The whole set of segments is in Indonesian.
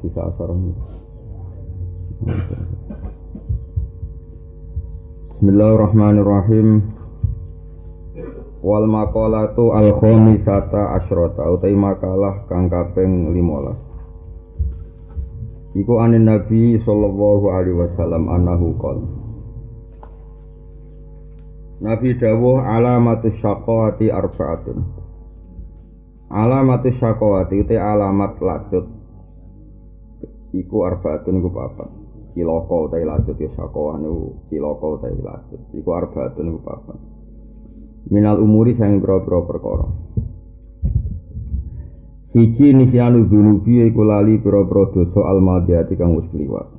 di Bismillahirrahmanirrahim. Wal maqalatu al khamisata asyrata Utai makalah kang kaping limolas. Iku anin Nabi sallallahu alaihi wasallam anahu qol. Nabi dawuh alamatu syaqati arba'atun. Alamatu syaqati uti alamat ladut. Iku arba'atun iku papat Cilaka utai lacut ya syaqawah niku cilaka utai lacut Iku arba'atun iku papat minal umuri sang pira-pira perkara. Siji nisyanu dzunubi iku lali pira-pira dosa almadiyati kang wis kliwat.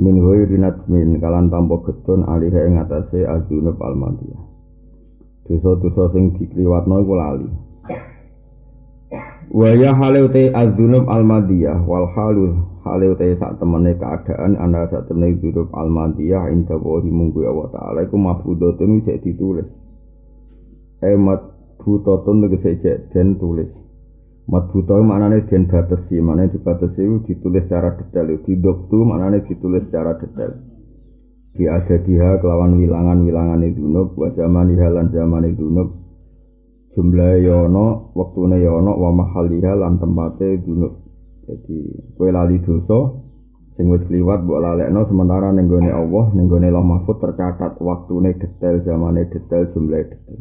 Min ghairi min kalan tanpa getun alih ing atase adzunub almadiyah. Dosa-dosa sing dikliwatno iku lali. Wa ya hale te adzunub almadiyah wal halu hale te sak temene keadaan ana sak temene dzunub almadiyah inda wa munggu Allah taala iku mafudhatun cek ditulis. Emat buta tun tegese cek den tulis. Mat buta maknane den batesi maknane dibatesi itu ditulis secara detail. Didoktu maknane ditulis secara detail. Di ada dia kelawan wilangan-wilangan dunub wa zaman lan zaman itu dunub jumlah yono waktune yono wa mahaliha lan tempate dunub jadi kue lali dosa sing wis kliwat mbok lalekno sementara ning gone Allah ning gone Mahfud tercatat waktune detail zamane detail jumlah detail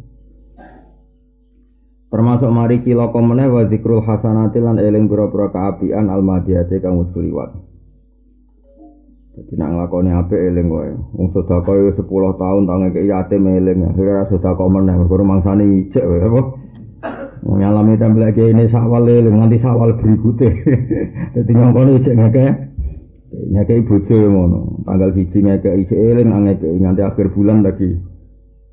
Termasuk mari cilaka meneh wa zikrul hasanati lan eling pira-pira kaapian almadiyate kang wis kliwat. Dadi nak nglakoni apik eling wae. Wong sedekah yo 10 tahun tau ngekek yatim eling, akhire ra sedekah meneh mergo mangsane ijek wae apa. Wong nyalami tempel iki ini sawal eling nganti sawal berikute. Dadi nyongkone ijek ngekek ngekek bojo ngono. Tanggal 1 ngekek ijek eling ngekek nganti akhir bulan lagi.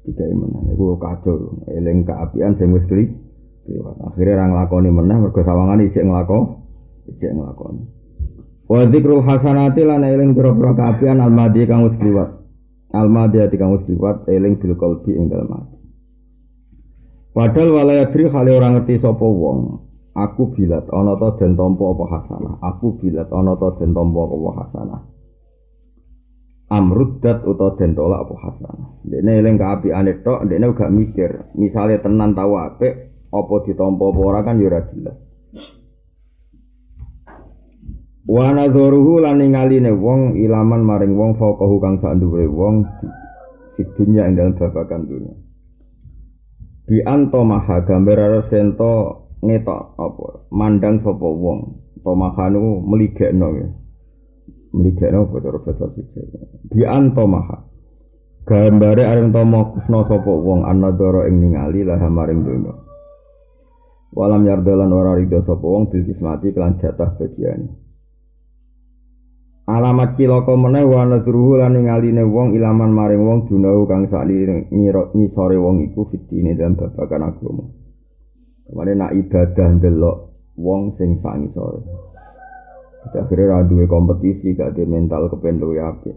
Tiga meneh iku kacau eling kaapian sing wis kliwat. Akhire ra nglakoni meneh mergo sawangane ijek nglakon, ijek nglakoni. Wa dzikrul hasanati lan eling pira-pira kaapian almadi kang wis kliwat. Almadi ati kang wis kliwat eling bil qalbi ing dalem ati. Padahal walayadri hale ora ngerti sapa wong. Aku bilat ana ta den tampa apa hasanah. Aku bilat ana ta den tampa apa hasanah. Amruddat utawa den tolak apa hasanah. Dene eling kaapiane tok, dene gak mikir. Misale tenan tau apik, apa ditampa apa ora kan ya ora jelas. Wa nadzuruhu lan ningaline wong ilaman maring wong faqahu kang sak dhuwure wong di dunya ing dalem babagan dunya. Bi anto maha gambar sento ngetok apa mandang sapa wong tomahanu meligekno ya. Meligekno apa cara basa siji. Bi anto maha gambare areng tomo kusno sapa wong anadara ing ningali lah maring dunya. Walam yardalan ora ridho sapa wong bil kismati kelan jatah bagian. Alamat cilaka meneh wa nadruhu lan ngaline wong ilaman maring wong dunau kang sakli ngisore wong iku fitine dalam babagan agama. Kemane nak ibadah ndelok wong sing sak ngisore. Akhirnya ra duwe kompetisi gak de mental kepen luwe apik.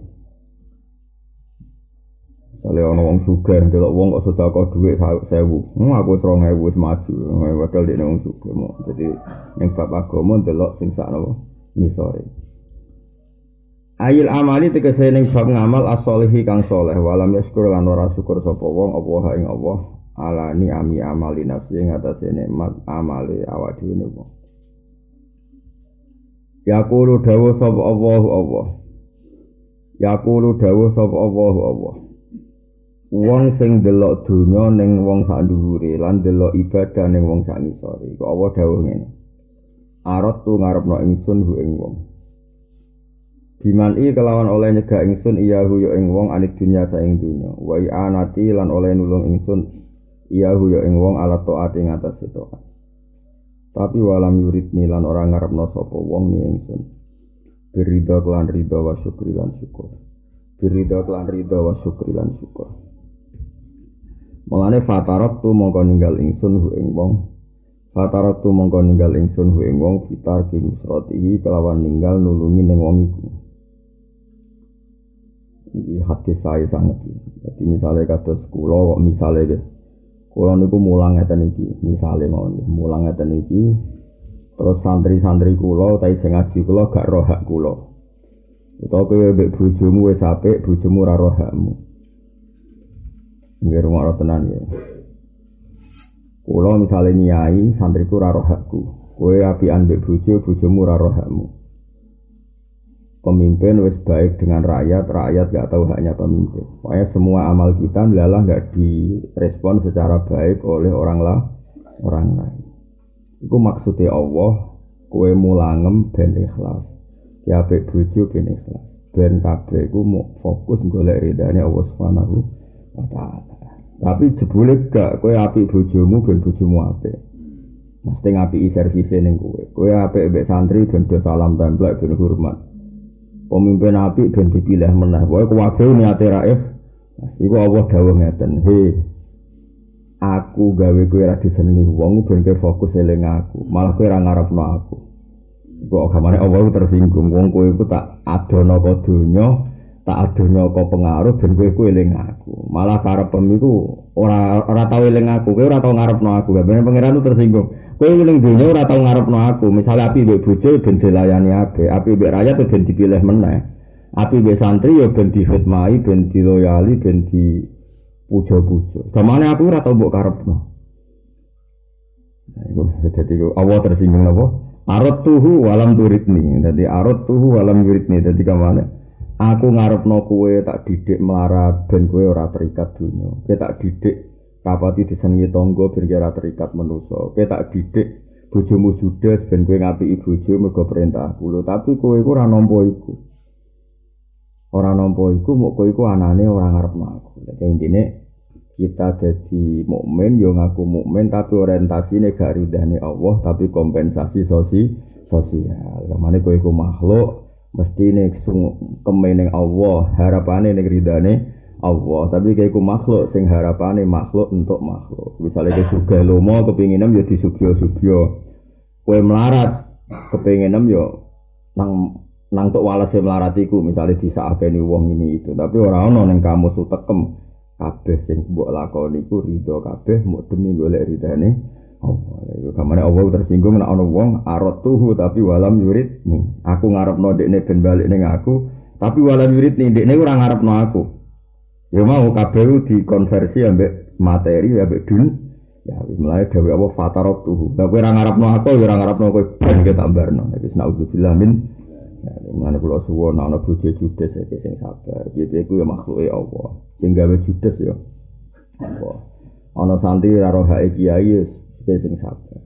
Kali ana wong sugih delok wong kok sedekah dhuwit 1000. Hmm aku 2000 wis maju. Padahal dene wong sugih mo. Dadi ning bab agama delok sing sakno ngisore. Ayil amali tegese ning bab ngamal as-solihi kang saleh walam yaskur lan ora syukur sapa wong apa ha ing Allah ala ni ami amali nafsi ing atase nikmat amali awak dhewe wong. Yaqulu dawu sapa Allahu Allah. Yaqulu dawu sapa Allahu Allah. wong sing delok donya ning wong sak dhuwure lan delok ibadah ning wong sak ngisore kok apa dawuh ngene arot tu ngarepno ingsun hu ing wong Biman i kelawan oleh nyegah ingsun iya hu yo ing wong anit dunya saing dunya wa anati lan oleh nulung ingsun iya hu yo ing wong ala taat ing atas itu tapi walam yurid lan ora ngarepno sapa wong ni ingsun. Berido klan rido wa syukri lan syukur. Berido klan rido wa syukri lan syukur. Mulane fatarat tu mongko ninggal ingsun hu ing wong. Fatarat tu mongko ninggal ingsun hu ing wong fitar ki kelawan ninggal nulungi ning wong iku. Iki hadis saya sangat. Jadi misalnya kados kula kok misalnya Kulo niku mulang ngeten iki, misale mawon mulang ngeten iki terus santri-santri kula utawi sing ngaji kula gak roh hak kula. Utawa kowe mbek bojomu wis apik, bojomu ora roh hakmu. Nggih rumah tenan ya. Kula misale nyai, santriku ora roh hakku. Kowe apian mbek bojo, bojomu ora roh hakmu. Pemimpin wis baik dengan rakyat, rakyat gak tahu haknya pemimpin. Pokoknya semua amal kita adalah gak direspon secara baik oleh orang lah, orang lain. Iku maksudnya Allah, kue mulangem ben ikhlas. Ya apik bojo ben ikhlas. Ben iku mau fokus golek ridane Allah Subhanahu wa taala. Tapi jebule gak kue apik bojomu ben bojomu apik. Mesti ngapi servise ning kowe. Kowe apik mbek santri ben do salam templek ben hormat pemimpin api ben dipilih meneh. Pokoke kuwabe niate raif. Iku Allah dawuh ngeten, "He aku gawe kowe ora disenengi wong ben kowe fokus eling aku, malah kowe ora ngarepno aku." Iku agamane Allah tersinggung wong kowe iku tak adono ka donya, tak adono ka pengaruh ben kowe kowe eling aku. Malah karepem iku ora ora tau eling aku, kowe ora tau ngarepno aku. Gambane pangeran tersinggung. Kowe ning dunya ora tau ngarepno aku. Misale api mbek bojo ben dilayani ape, api mbek rakyat ben dipilih meneh. Api mbek santri ya ben dihormati, ben diloyali, ben di pujo-pujo. Gamane aku ora tau mbok karepno. Nah, iku dadi Allah tersinggung apa? Arot tuhu walam turitni. Dadi arot tuhu walam yuritni. Dadi kamane? Aku ngarepno kowe tak didik melarat ben kowe ora terikat dunya. Kowe tak didik Kapati disengi tonggo ben kira terikat manusa. Kowe tak didik bojomu judes ben kowe ngapiki bojo mergo perintah kula, tapi kowe iku ora nampa iku. Ora nampa iku mok kowe iku anane ora ngarepno aku. Dadi intine kita jadi mukmin yo ngaku mukmin tapi orientasine gak ridane Allah tapi kompensasi sosi sosial. Kamane kowe iku makhluk mesti nek kemening Allah harapane ning ridane Allah. Tapi kayak makhluk sing harapane makhluk untuk makhluk. Misalnya ke suga lomo kepinginan ya di subyo subyo kue melarat kepinginan ya nang nang tok walase melaratiku misalnya di saat ini ini itu. Tapi orang orang yang kamu sutekem kabeh sing mbok lakoni ku ridho kabeh mau demi golek ridane Allah iku kamane Allah tersinggung nek ana wong arot tuhu tapi walam yurid nih aku ngarepno dekne ben balik ning aku tapi walam yurid nih dekne ora ngarepno aku Ya mau kabeh dikonversi ambek materi ambek dun. Ya mulai dewe apa fatarok tuh. Lah kowe ora ngarepno aku ya ora ngarepno kowe ben ke tambarno. Iki naudzubillah min. Ya mana kula suwon ana bojo judes iki sing sabar. Piye iku ya makhluke Allah. Sing gawe judes ya. Apa? Ana santri ora roh hake kiai sing sabar.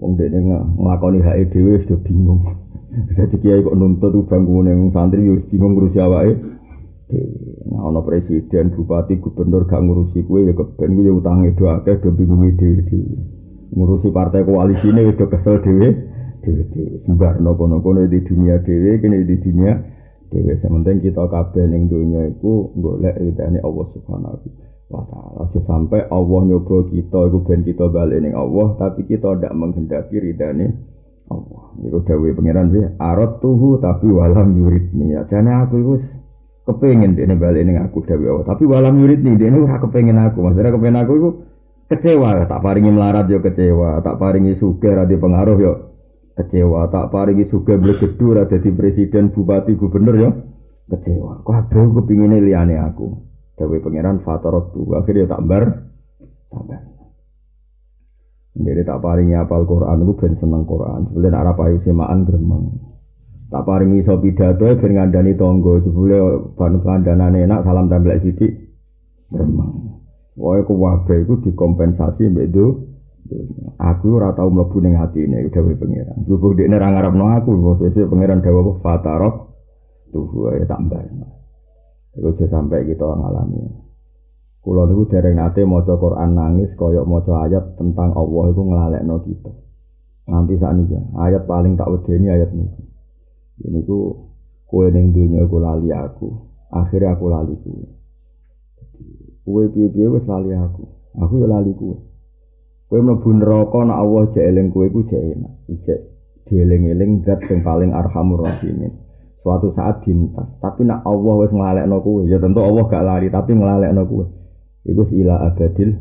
Wong dene nglakoni hake dhewe wis bingung. Dadi kiai kok nuntut bangku ning santri wis bingung ngurusi awake. Nah, ana presiden, bupati, gubernur gak ngurusi kue ya keben kue ya utangnya do akeh do bingung dhewe dhewe. Ngurusi partai koalisi ini udah kesel dhewe dhewe dhewe. Sembarno kono-kono di dunia dhewe kene di dunia dhewe. Sementing kita kabeh ning donya iku golek ridane Allah Subhanahu wa. Aja sampai Allah nyoba kita iku ben kita balik ning Allah tapi kita ndak menghendaki ridane Allah. Iku dawuhe pangeran piye? Arat tuhu tapi walam yuridni. Ya jane aku iku kepengen dia balik ini aku dewi Allah. Tapi walam yurid nih dia ora kepengen aku. Maksudnya kepengen aku itu kecewa. Tak paringi melarat yo kecewa. Tak paringi suge rada pengaruh yo kecewa. Tak paringi suge blegedu rada di presiden, bupati, gubernur yo kecewa. Kok aku kepingin liane aku. Dewi pangeran fatarok tuh. Akhirnya tak bar. Jadi tak paringi apal Quran, aku ben seneng Quran. Sebenarnya arah payu semaan gremeng. tak paringi iso pidato ben ngandani tangga jebule ban kandhanane enak salam templek sithik remang wae ku wae iku dikompensasi mbek do aku ora tau mlebu ning atine dhewe pangeran lupuk dekne ra ngarepno aku sesuk pangeran dawuh fatarok tuh ya tak mbarno iku aja sampai kita ngalami. Kula niku dereng nate maca Quran nangis kaya maca ayat tentang Allah iku nglalekno kita. Nanti saat ini ayat paling tak wedeni ayat ini ini ku kue neng dunia ku lali aku akhirnya aku lali kue kue piye piye wes lali aku? Aku ya lali kue kue mlebu neraka nak Allah jek eling kue ku jek enak. Jek dieling-eling zat yang paling arhamur rahimin suatu saat dintas tapi nak Allah wes ngelalekno kue ya tentu Allah gak lari tapi ngelalekno kue iku ila abadil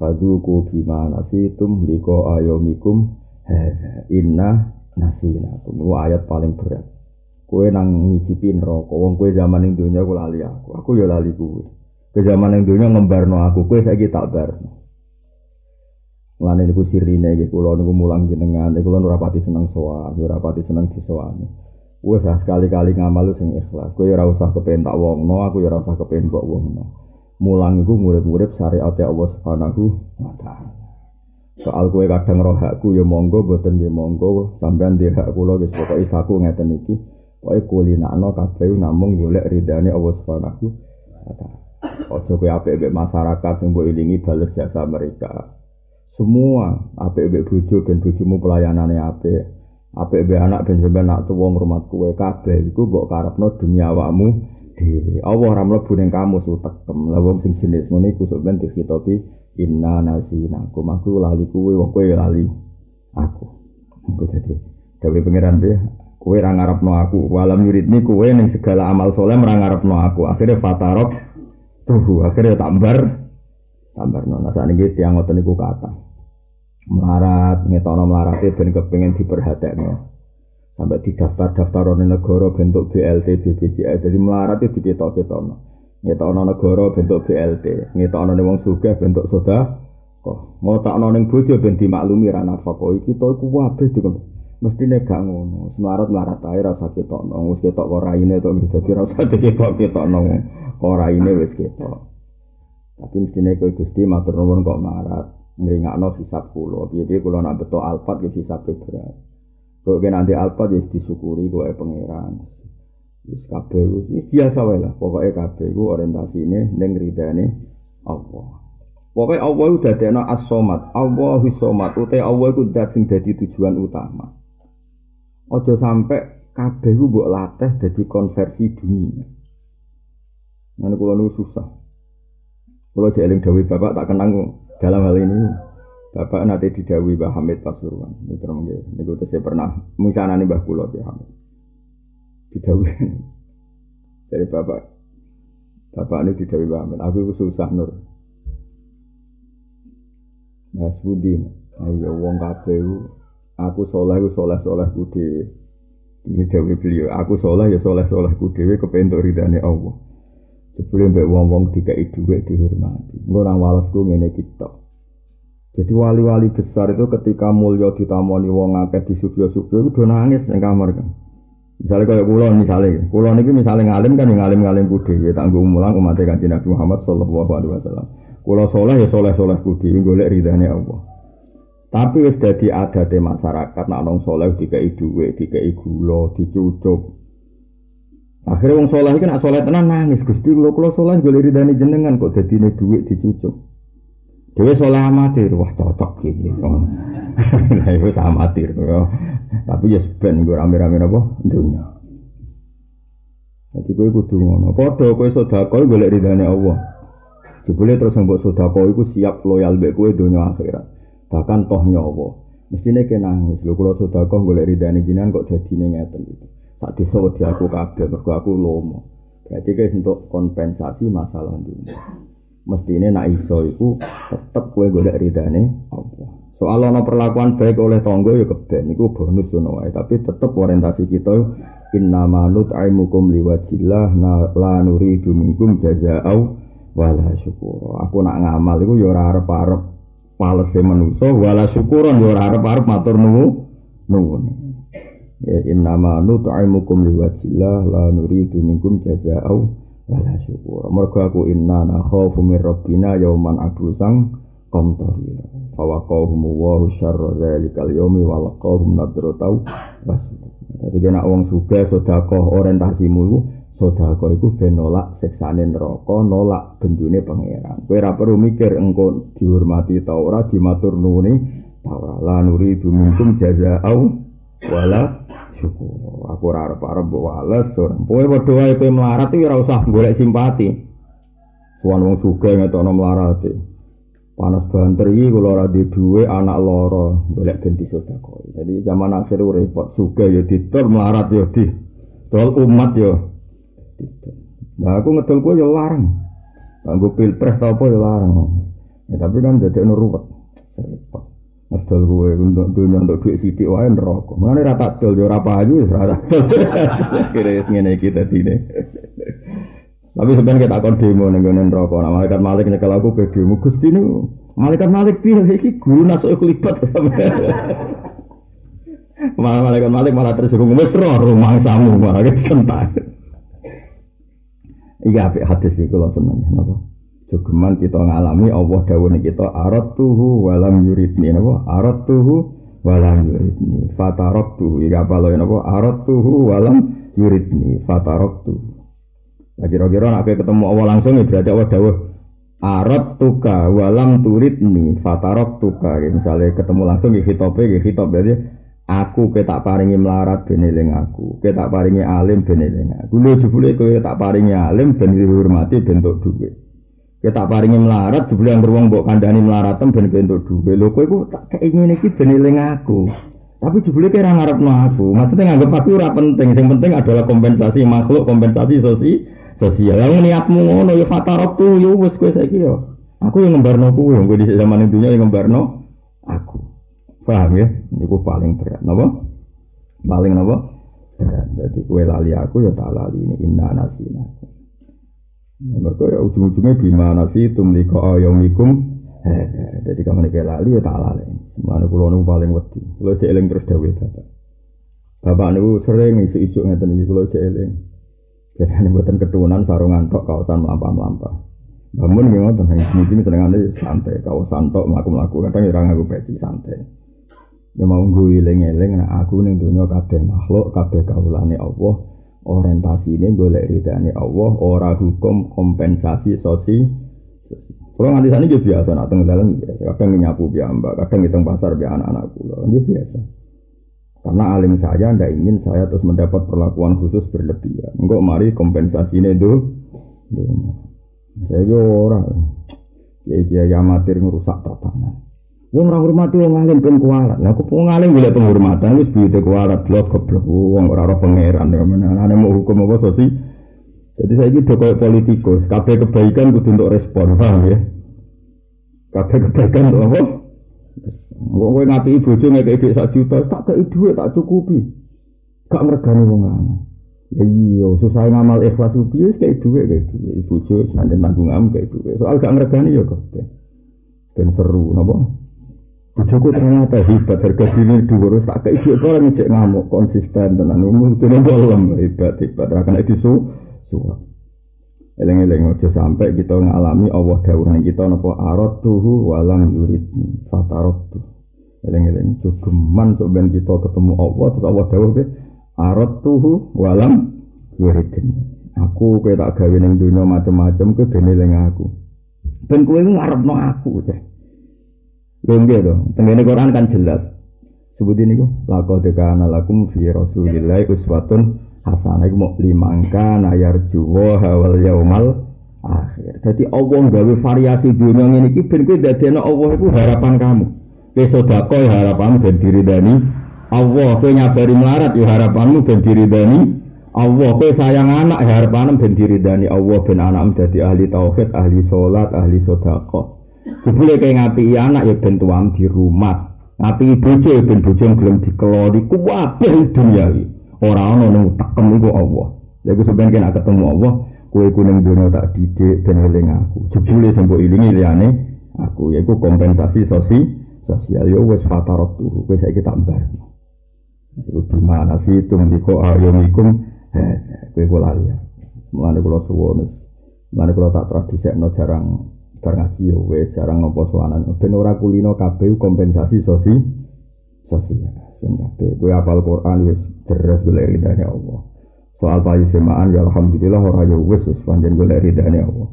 Faduku bima nasitum liko ayomikum inna nasinakum. Itu ayat paling berat. Kue nang ngicipi neraka. Wong kue zaman ning dunia aku lali aku. Aku ya lali kue. Ke zaman ning dunia ngembarno aku. Kue saiki tak barno. Mulane niku sirine nggih kula niku mulang jenengan. Kula ora pati seneng sowan, ora pati seneng disowani. Wes sekali-kali ngamal sing ikhlas. Kowe ora usah kepen tak wongno, aku ya ora usah kepen kok wongno. mulang iku murid-murid syariat Allah Subhanahu wa taala. Soal kue kadang roh hakku ya monggo boten ya monggo sampean di hak kula wis pokoke saku ngeten iki. Pokoke kulinakno kabeh namung golek ridane Allah Subhanahu wa taala. Ojo kowe apik masyarakat sing mbok ilingi bales jasa mereka. Semua apik mbek bojo ben bojomu pelayanane apik. Apik mbek anak ben sampean nak tuwa ngrumat kowe kabeh iku mbok karepno dunia awakmu dhewe. Allah ora mlebu ning kamu sutekem. Lah wong sing jenis ngene iku sok ben dikhitobi inna nasinakum. Aku lali kuwe wong kowe lali aku. Iku dadi dewe pangeran dia kowe ora ngarepno aku. Walam yuridni kowe ning segala amal soleh ora ngarepno aku. Akhirnya fatarok tuh akhirnya tambar tambar nona saat ini tiang ngoten niku kata melarat ngetono melarate ben kepengin diperhatekno sampai di daftar-daftar negara bentuk BLT BPJS jadi melarat itu diketok-ketokno ngetokno negara bentuk BLT ngetokno wong sugih bentuk soda kok ngotakno ning bojo ben dimaklumi ra nafkah. Iki to iku wabe mesti mestine gak ngono. Melarat melarat ae ra usah ketokno. Wis ketok kok raine to dadi ra usah diketok-ketokno. Kok raine wis ketok. Tapi mestine kowe Gusti matur nuwun kok melarat ngringakno hisab kula piye-piye kula nak beto alfat ya hisab berat Kok nanti alfa jadi disyukuri kok e pangeran. Wis kabeh biasa wae lah. Pokoke kabeh iku orientasine ning ridane Allah. Pokoke Allah iku dadekno as-somad. Allahu somad. Ute Allah iku dat sing dadi tujuan utama. Aja sampai kabeh iku mbok latih dadi konversi dunia. Ngene kula nu susah. Kula jeling dawuh Bapak tak kenang dalam hal ini. Bapak nanti didawi Mbah Hamid Pasuruan. Terus ini saya pernah misalnya nih Mbah Kulo Mbah Hamid. Didawi dari Bapak. Bapak ini didawi Mbah Hamid. Aku itu susah nur. Mas Budi, ayo wong kabeh aku soleh, aku soleh soleh budi. Ini dawi beliau. Aku soleh ya soleh soleh budi. Kepentuk ridane Allah. Sebelum mbak wong wong dikai duit dihormati. Ngurang walasku ngene kita. Jadi wali-wali besar itu ketika mulia ditamoni wong akeh di subyo-subyo itu udah nangis yang kamar kan. Misalnya kayak kulon misalnya, kulon ini misalnya ngalim kan ngalim-ngalim budi, ya tanggung mulang umat kanji Nabi Muhammad Sallallahu Alaihi Wasallam. Kulo soleh ya soleh soleh budi, golek ridhani Allah. Tapi wis dadi adate masyarakat nak nong soleh dikai duit, dikai gula, dicucuk. Akhirnya wong soleh kan nak soleh tenan nangis, gusti kulo kulo soleh golek ridhani jenengan kok dadi duit dicucuk. Dewe soleh amatir, wah cocok gitu. Nah itu amatir, tapi ya sebenarnya gue rame-rame apa dunia. Jadi gue kudu ngono. Podo gue sodako boleh ridhani Allah. Jebule terus mbok sodako iku siap loyal mbek kowe dunia akhirat. Bahkan toh nyawa. Mestine ke nangis lho kula sodako golek ridhani jinan kok dadine ngeten iki. Sak desa wedi aku kabeh mergo aku lomo. Berarti guys untuk kompensasi masalah dunia ini nak iso iku tetep kue golek ridane Allah. Soal ana perlakuan baik oleh tonggo ya keben niku bonus ngono wae, tapi tetep orientasi kita inna manut aimukum liwajillah la nuridu minkum jazaa'u wala syukur. Aku nak ngamal iku ya ora arep-arep palese manusa wala syukuran ya ora arep-arep matur nuwun. Ya inna manut aimukum liwajillah la nuridu minkum jazaa'u wala syukur. Mergo aku inna nakhafu min rabbina yauman abusang qamtari. Fa waqahum wa syarra dzalikal yaumi wa laqahum nadratau bas. Dadi kena wong sugih sedekah orientasimu iku sedekah iku ben nolak siksane neraka, nolak bendune pangeran. Kowe ora perlu mikir engko dihormati ta ora dimatur nuwuni ta ora. La nuridu minkum jazaa'u wala syukur. Aku ora arep-arep mbok wales ora. Kowe padha wae kowe melarat iki ora usah golek simpati. Suwan wong sugih ngetokno melarat. Panas banter iki kula ora di duwe anak loro golek ben disodakoi. Jadi zaman akhir repot sugih ya ditur melarat ya di tol umat ya. Nah aku ngedol kowe ya larang. Kanggo pilpres tau apa ya larang. Ya tapi kan dadi ruwet. Repot. Ngedol gue untuk dunia untuk duit sidik wae neraka. Mulane ra tak dol yo ora payu wis ra. Kira ngene iki dadi Tapi sebenarnya kita akan demo ning ngene neraka. Nah, malaikat Malik nyekel aku ke demo Gusti niku. Malaikat Malik piye iki guru nasuk kelibat. malah malaikat Malik malah tersinggung wis roh rumah samu malah kesentak. Iya apik hadis iki kula seneng napa. Jogeman kita ngalami Allah dawuh kita arat tuhu walam yuridni. Napa? Arat tuhu walam yuridni. Fataroktu iki apa lho napa? Arat tuhu walam yuridni. Fataroktu. Nah kira-kira nak ketemu Allah langsung ya berarti Allah dawuh arat tuka walam turidni. Fataroktuka. Misalnya ketemu langsung ya hitope ya hitop berarti Aku ketak paringi melarat ben aku, ketak paringi alim ben aku. Lho jebule kowe tak paringi alim ben dihormati bentuk duwe. Ketak paringi melarat jebule yang beruang mbok kandhani melaratem ben bentuk duwe. Lho kowe ku tak kei ngene iki aku. Tapi jebule kira ngarepno aku. Maksudnya nganggep aku ora penting. Yang penting adalah kompensasi makhluk, kompensasi sosi sosial. Yang niatmu ngono ya fatarok tuh yo wis kowe saiki yo. Aku yang ngembarno kuwe, kowe di zaman dunia yang ngembarno aku. Paham ya? Ini paling berat. Napa? Paling napa? Berat. Jadi kue lali aku ya tak lali ini inna nasina. Mereka ya ujung-ujungnya bima nasi tumliko ayomikum. Jadi kamu nih lali ya tak lali. Mana pulau nu paling wedi. Pulau seeling terus dewi bapak. Bapak nu sering isu-isu ngeten iki pulau seeling. Biasanya buatan keturunan sarungan tok kawasan melampah-melampah. Bangun memang tentang mungkin senengannya santai, kawasan tok melaku-melaku. Kadang ya orang aku peci santai. Ya mau gue eling-eling nah aku ning dunya kabeh makhluk, kabeh kawulane Allah. Orientasi ini golek ridane Allah, ora hukum kompensasi sosi. Kalau nganti sana juga biasa, nak tengah dalam biasa. Kadang nyapu mbak, kadang ngitung pasar biar anak-anak pulau, ini biasa. Karena alim saya tidak ingin saya terus mendapat perlakuan khusus berlebihan. Enggak mari kompensasi ini dulu. Saya orang, ya kiai amatir ngerusak tatanan. Wong ora hormati wong alim ben kualat. Lah kok wong alim golek penghormatan wis buyute kualat blok goblok wong ora ora pangeran ya menane mau hukum apa sosi. Jadi saya ini koyo politikus, kabeh kebaikan kudu untuk respon, paham ya? Kabeh kebaikan untuk apa? Wong kowe ngati bojo ngekek dhuwit sak juta, tak kei dhuwit tak cukupi. Gak ngregani wong lanang. Ya iya, susah ngamal ikhlas piye kei dhuwit kei dhuwit bojo sanjen tanggung am kei dhuwit. Soal gak ngregani ya kok. Ben seru napa? Bojoku ternyata hebat, harga diri dua tak kayak ibu orang ngecek ngamuk konsisten tenan umum itu dalam hebat hebat akan itu su suap. Eleng eleng ojo sampai kita ngalami Allah dawuh kita nopo arot tuhu walang yurid fatarot tuh. Eleng eleng jogeman sok ben kita ketemu Allah terus Allah dawuh ke arot tuhu walang yurid. Aku kayak tak gawe ning dunia macam-macam ke ben eling aku. Ben kowe ngarepno aku. Cek. Lengge to. Tengene Quran kan jelas. Sebut ini kok. Laqad kana lakum fi Rasulillah uswatun hasanah iku mau limangka nayar juwa wal yaumal akhir. Jadi Allah gawe variasi dunia ini iki ben kowe dadekno Allah iku harapan kamu. Kowe sedekah ya harapanmu ben diridani Allah, kowe nyabari melarat ya harapanmu ben diridani Allah, kowe sayang anak ya harapanmu ben diridani Allah ben anakmu dadi ahli tauhid, ahli salat, ahli sedekah. Jebule kayak ngapi anak ya ben tuam di rumah. Ngapi bojo ya ben bojo gelem dikelori kuwabeh duniawi. Ora ana nang tekem iku Allah. Ya iku sampeyan kena ketemu Allah, kowe iku ning dunya tak didik ben eling aku. Jebule sembo ilingi liyane aku ya iku kompensasi sosi sosial yo wis fatarok tuh kowe saiki tak mbar. Iku gimana sih itu ndiko ayomikum eh kowe kula lali. Mulane kula suwun. Mulane kula tak tradisekno jarang bar ngaji ya jarang nopo sowanan ben ora kulino kabeh kompensasi sosi sosial ben kabeh. Kowe apal Quran wis deres golek ridane Allah. Soal payu semaan ya alhamdulillah ora ya wis wis panjen golek ridane Allah.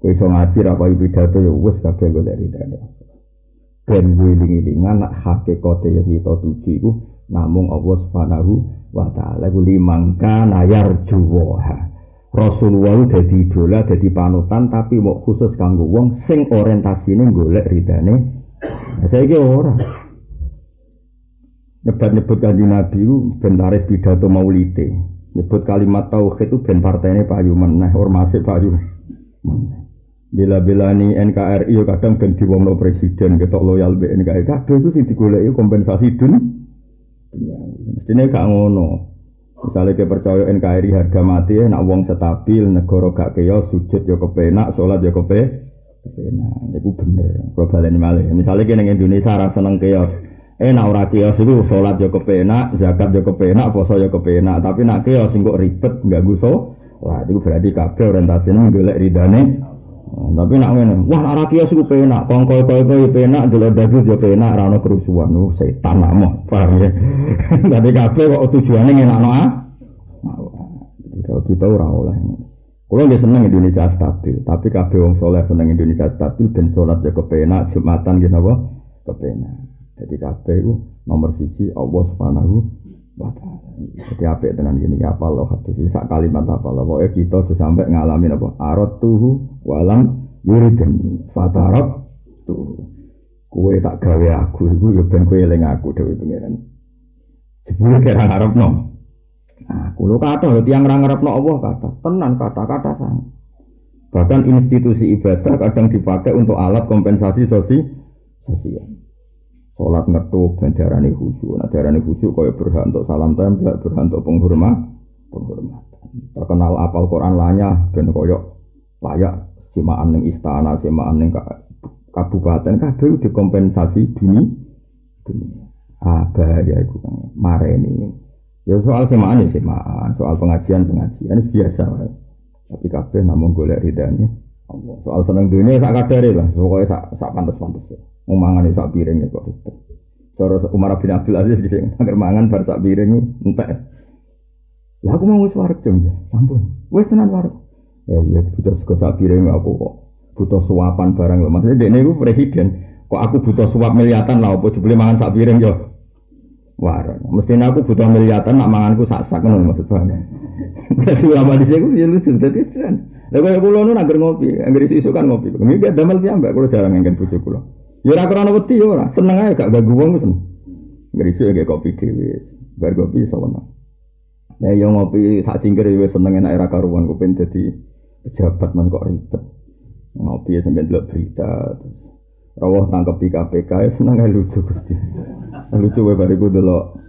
Kowe iso ngaji ra payu pidato ya wis kabeh golek ridane Allah. Ben wiling-wilingan nak hakikate yang kita tuju iku namung Allah Subhanahu wa taala. Iku limangka nayar juwaha Rasulullah dadi idola, dadi panutan tapi mau khusus kanggo wong sing orientasine golek ridane. Nah, saiki ora. Nyebut-nyebut kanjeng Nabi ku ben pidato maulite. Nyebut kalimat tauhid itu ben partainya payu meneh, ormase payu meneh. bila nih NKRI kadang ben diwongno presiden ketok loyal be NKRI kabeh iku sing digoleki kompensasi dun ya mestine gak ngono misalnya ke percaya NKRI harga mati ya nak wong stabil negara gak keyo sujud yo kepenak salat yo kepe kepenak. Iku bener kula baleni malih. Misalnya kene Indonesia ra seneng keyo eh nak ora kios itu salat yo kepenak zakat yo kepenak poso yo kepenak. Tapi nak kios sing kok ribet gak guso lah itu berarti kabeh orientasine golek ridane tapi nak ngene, wah ora kios iku penak, kongko koyo yo penak, delok daging yo penak, ora ono kerusuhan. Nu setan nak paham ya. Tapi kabeh kok tujuane ngenakno ah. Kalau kita ora oleh. Kulo nggih seneng Indonesia stabil, tapi kabeh wong soleh seneng Indonesia stabil ben salat yo kepenak, Jumatan nggih napa? Kepenak. Jadi iku nomor siji Allah Subhanahu wa taala. Jadi apik tenan gini apa lo hadis sak kalimat apa lo pokoknya kita sampai ngalamin apa? Arot tuhu walam yurideni fatarok tuh kue tak gawe aku ibu ya ben kue eling aku dewi pengiran sebelum kira ngarep no aku lo kata tiang ngarep no Allah kata. Tenan kata kata sang. Bahkan institusi ibadah kadang dipakai untuk alat kompensasi sosial Sholat ngetuk dan darani khusyuk. Nah darani khusyuk kaya berhak untuk salam tempel, berhak untuk penghormat, penghormat. Terkenal apal Quran lanya dan koyok layak simaan ning istana, simaan ning kabupaten kabeh dikompensasi dunia. dunia. Ah bahaya iku kan mareni. Ya soal semaan ya semaan, soal pengajian pengajian biasa. Tapi kabeh namun golek ridane Allah. Soal seneng dunia sak kadare lah, pokoke sak sak pantes-pantes. Ya. Mangan sak piring ya kok. Cara Umar bin Abdul Aziz di sini, agar mangan bar sak piring entek. Lah aku mau wis wareg jam ya, sampun. Wis tenan wareg. Ya iya butuh sego sak piring aku kok. Butuh suapan barang lho. Maksudnya dekne iku presiden. Kok aku butuh suap miliatan lah apa jebule mangan sak piring yo. Wareg. Mestinya aku butuh miliatan nak manganku sak-sak ngono maksud paham. Dadi ulama di sini ya lucu dadi tenan. Lah kaya kula nu nangger ngopi, angger isu kan ngopi. Nggih damel piyambak kula jarang ngengken bojo kula. Ya ora krana wedi ya ora, seneng ae gak ganggu wong seneng. Ngrisu ya kopi dhewe. Bar kopi iso menang. Ya yo ngopi sak cingkir ya seneng enak era karuan kupen dadi pejabat man kok ribet. Ngopi ya sampe delok berita. Rawah tangkep di KPK ya seneng ae lucu Gusti. Lucu wae bariku delok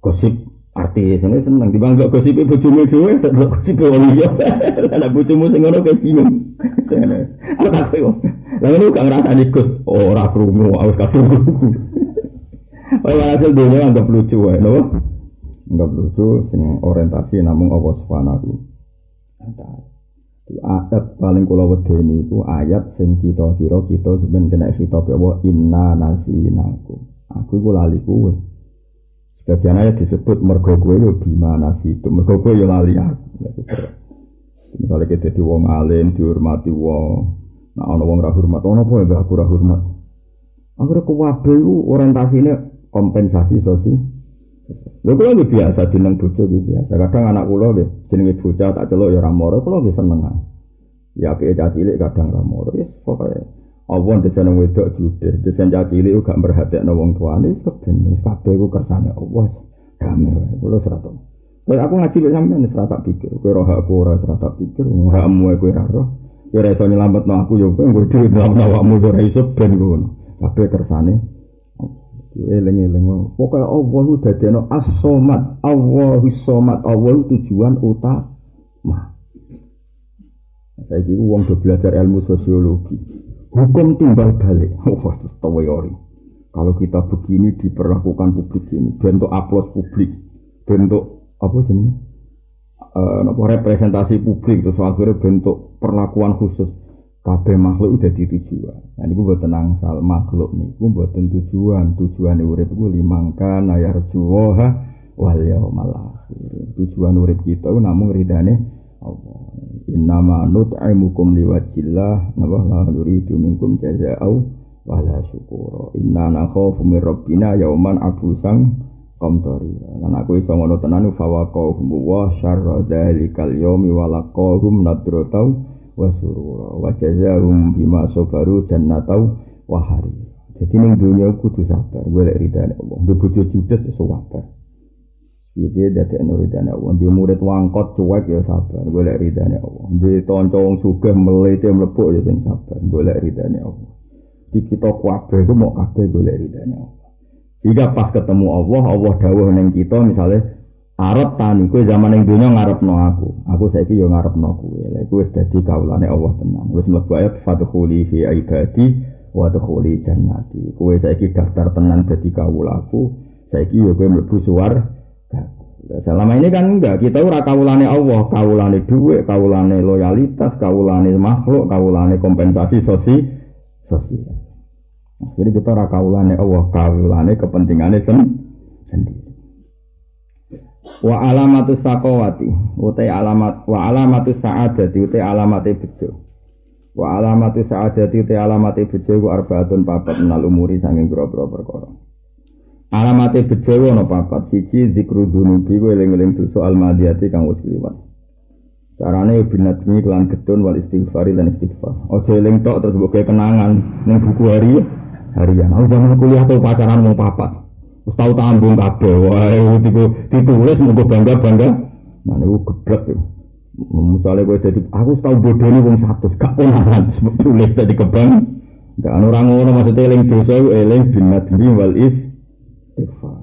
gosip artis ini seneng di bangga gosip bojomu dhewe delok gosip wong liya. Lah bojomu sing ngono kayak bingung. Aku tak koyo. Lah ini gak ngerasa ikut ora krungu, harus kadung krungu. Oleh hasil dunia anggap lucu wae, no? Anggap lucu sing orientasi namung Allah Subhanahu Ayat paling kula wedeni iku ayat sing kita kira kita sebenarnya kena khitab ya inna nasinaku. Aku iku lali kuwe. Sebagian ayat disebut mergo kowe yo bima nasi itu mergo yo lali aku. Misalnya kita di wong alim dihormati wong Nah, ono wong ra hormat, ono apa ya aku ra hormat. Akhirnya kuwabe itu orientasinya kompensasi sosial. Lha kula nggih biasa dineng bojo nggih biasa. Kadang anak kula nggih jenenge bocah tak celuk ya ora moro, kula seneng. Ya apike cilik kadang ora moro. Wis pokoke Allah desen wedok judes, desen cah cilik gak merhatekno wong tuane keben wis kabeh iku kersane Allah. Damai wae. Kula serata. Kayak aku ngaji mek sampean wis tak pikir, kowe roh aku ora serata pikir, hakmu kowe ora roh. Ya ora iso nyelametno aku yo kowe nggo dhewe nyelametno awakmu ora iso ben ngono. Kabeh kersane eling-eling pokoke Allah ku dadekno as-somat Allahu somat Allah tujuan utama saya kira uang belajar ilmu sosiologi hukum timbal balik wah oh, tawayori kalau kita begini diperlakukan publik ini bentuk aplaus publik bentuk apa jenis uh, representasi publik terus akhirnya bentuk perlakuan khusus kabeh makhluk udah tujuan. Nah ini gue tenang sal makhluk nih, gue buat tujuan. Tujuan urip gue limangkan ayar juwoha wal yaumal akhir. Tujuan urip kita namun ridane Allah. Inna ma nut'imukum liwajillah napa la nuridu minkum jazaa'u wala syukura. Inna nakhafu min rabbina yauman abusang komtori. Lan aku iso ngono tenan fa waqahum wa syarra dzalikal yaumi wa nadratau wa jazaahum bima sabaru jannatau wa hari. Jadi ning dunia kudu sabar, golek ridane Allah. Ndek bojo judes iso Piye dadi ridane Allah. Di murid wangkot cuek ya sabar, golek ridane Allah. Di tonco wong sugih melete mlebu ya sing sabar, golek ridane Allah. Di kita kabeh ku mau kabeh golek ridane Allah. Jika pas ketemu Allah, Allah dawuh ning kita misalnya Arab tani kowe zaman ning donya ngarepno aku. Aku saiki yo ngarepno kowe. Lha kowe wis dadi kawulane Allah tenan. Wis mlebu ayat fadkhuli fi ibadi wa dkhuli jannati. Kowe saiki daftar tenan dadi kawulaku. Saiki yo kowe mlebu suwarga. Selama ini kan enggak, kita ora kawulane Allah, kawulane duit, kawulane loyalitas, kawulane makhluk, kawulane kompensasi sosi sosial. Jadi kita ora kawulane Allah, kawulane kepentingannya sen sendiri. Wa alamatus sakowati, utai alamat, wa alamatus sa'adati, utai alamatnya bejo. Wa alamatus sa'adati, utai alamatnya bejo, wa arbaatun papat menal umuri sanging bro-bro perkara. Alamate bejo ana papat siji zikru dunubi kowe eling-eling dosa almadiyati kang wis kliwat. Carane binatmi kelan getun wal istighfari dan istighfar. Ojo eling tok terus mbok kenangan ning buku hari harian. Aku zaman kuliah tuh pacaran mau papat. Wis tau tanggung kabeh. Wae ditulis mengko bangga-bangga. Nah niku geblek ya. Misalnya gue jadi, aku tahu bodoh ini wong satu, gak ponakan, tulis jadi kebang. Gak orang ngono maksudnya eling dosa, eling binatmi wal is istighfar.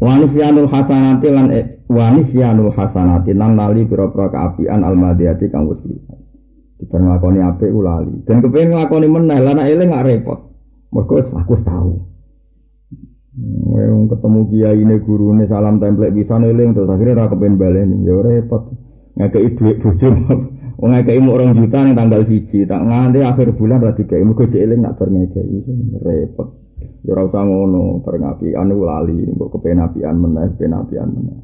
Wanisyanul hasanati lan e, wanisyanul hasanati nan lali pira-pira kaapian almadiyati kang wis liwat. Dibar nglakoni apik ulali. Dan kepengin nglakoni meneh lan eling gak repot. Mergo aku tahu. Wong ketemu kiai ini guru ini salam template bisa neling terus akhirnya ra kepen baleni ya repot ngekei duit bojo wong ngekei mu orang juta ning tanggal siji tak nganti akhir bulan ra dikei mergo eling nak bar ngekei repot Ya ora usah ngono, apian lali, mbok kepen apian meneh, kepen apian meneh.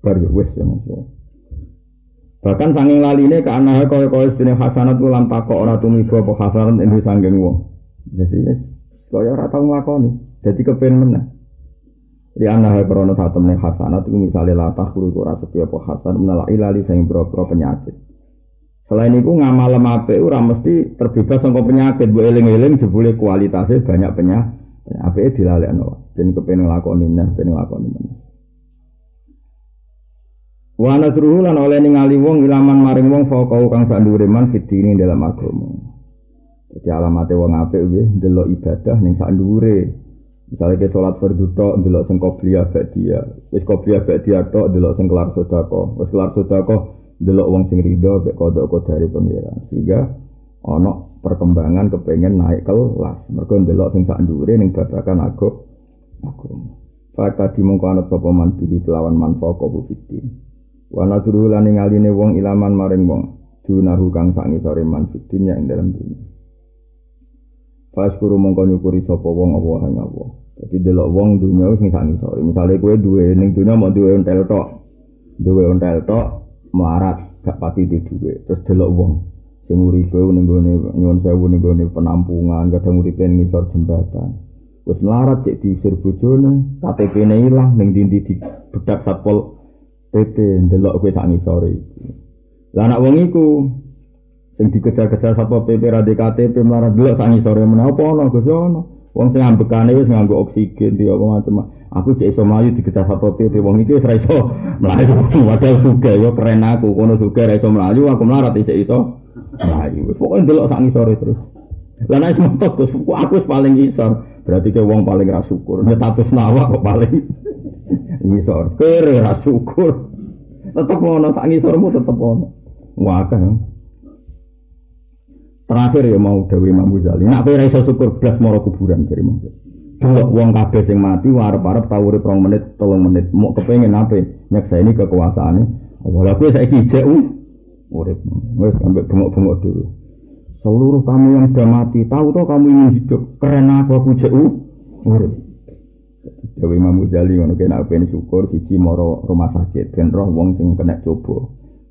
Bar yo wis ya Mas. Bahkan sanging laline ke anake kaya-kaya sedene hasanat lan takok ora tumiba apa hasanat ing sanging wong. Jadi wis kaya ora tau nglakoni, dadi kepen meneh. Di anak krono satu meneh hasanat itu misalnya latah kuru ora setia apa hasan menela ilali sing boro penyakit. Selain itu ngamal ape ora mesti terbebas sangka penyakit, bu eling-eling jebule kualitasnya banyak penyakit. Ape dilalekno, ben kepen nglakoni neh, ben nglakoni meneh. Wa nasruhu lan oleh ningali wong ilaman maring wong faqau kang sak man fitini dalam agama. Jadi alamate wong apik nggih ndelok ibadah ning sak dhuwure. Misalnya ke sholat fardu tok ndelok sing qobliyah ba'diyah. Wis qobliyah ba'diyah tok ndelok sing kelar sedekah. Wis kelar sedekah delok wong sing rido mek kodok dari pengiran sehingga ono perkembangan kepengen naik kelas mergo delok sing sak ndure ning babakan aku aku Faka dimongko anut sapa man pilih kelawan manfaat kau fitin. Wa nadru lan ngaline wong ilaman maring wong. Dunahu kang sak ngisore man fitunya ing dalam dunia. Faskuru mongko nyukuri sapa wong apa ing apa. Dadi delok wong dunia sing sak ngisore. Misale kowe duwe ning dunia mau duwe ontel tok. Duwe ontel tok melarat gak pati di duwe terus delok wong sing uripe ning gone nyuwun sewu ning gone penampungan kadang uripe ngisor jembatan. Wis melarat cek diusir bojone KTP-ne ilang ning dindi di bedak satpol PP ndelok kowe sak ngisore iki. Lah anak wong iku sing dikejar-kejar satpol PP ra KTP melarat delok sak ngisore. Menapa ana Gus? Ono wong sing ambekane wis nganggo oksigen di apa macam Aku cek iso mlayu dikejar satpol PP wong iki wis ra iso mlayu. Padahal sugih yo keren aku. Kono sugih ra iso mlayu, aku mlarat cek iso mlayu. Pokoke ndelok sak ngisore terus. Lah nek semono Gus, aku wis paling isor. Berarti ke wong paling ra syukur. Nek status nawa kok paling isor. Kere ra syukur. Tetep ngono sak ngisormu tetep ono. Wakah. Terakhir ya mau Dewi Imam Ghazali. Nak kowe iso syukur blas moro kuburan jadi monggo. Delok wong kabeh sing mati warep-arep tau urip 2 menit, 3 menit, mau kepengin apa? Nyekseni kekuasaane. Lha kowe saiki jek urip. Wis ambek bengok-bengok dulu. Seluruh kamu yang sudah mati, tahu toh kamu ingin hidup. Keren apa aku jek urip. Dewi Imam Ghazali ngono kena ben syukur siji moro rumah sakit ben roh wong sing kena coba.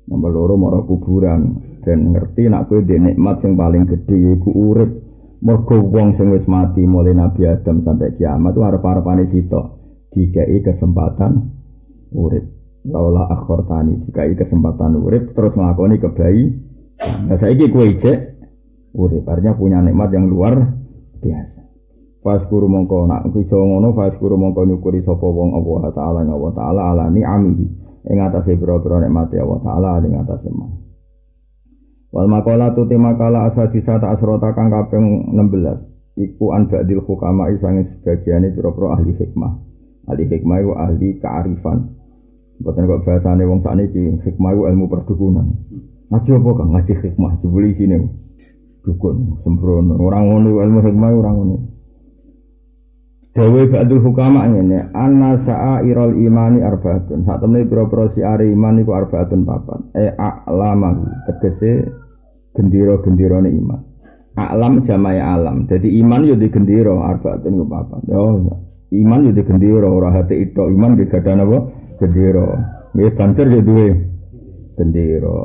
Nomor loro moro kuburan dan ngerti nak kowe nikmat sing paling gede iku urip. Mergo wong sing wis mati mulai Nabi Adam sampai kiamat itu arep-arepane sitok dikai kesempatan urip. Laula tani dikai kesempatan urip terus nglakoni kebayi. Nah saiki kowe ijek urip artinya punya nikmat yang luar biasa. Faskuru mongko nak kuwi ngono faskuru mongko nyukuri sapa wong Allah taala ing Allah taala ala ni amihi ing atase pira-pira nikmate Allah taala ing atase man. Wal makalah tu makalah asal disata asrota kang kaping 16 iku an ba'dil hukama isange sebagiane pira-pira ahli hikmah. Ahli hikmah iku ahli kearifan. Bukan kok bahasane wong sakniki hikmah iku ilmu perdukunan. Ngaji apa kang ngaji hikmah jebuli sini. Dukun sembrono. Orang ngono ilmu hikmah orang ngono. Dewi ba'dul hukama ngene, anna irol imani arbaatun. Saat temne pira-pira siare iman iku arbaatun papat. E a'lamahu, tegese gendira-gendirane iman. A'lam jamae alam. Jadi iman yo di gendira arbaatun iku papat. Yo iman yo di gendira ora hati itu iman di gadah napa? Gendira. Nggih banter yo duwe gendira.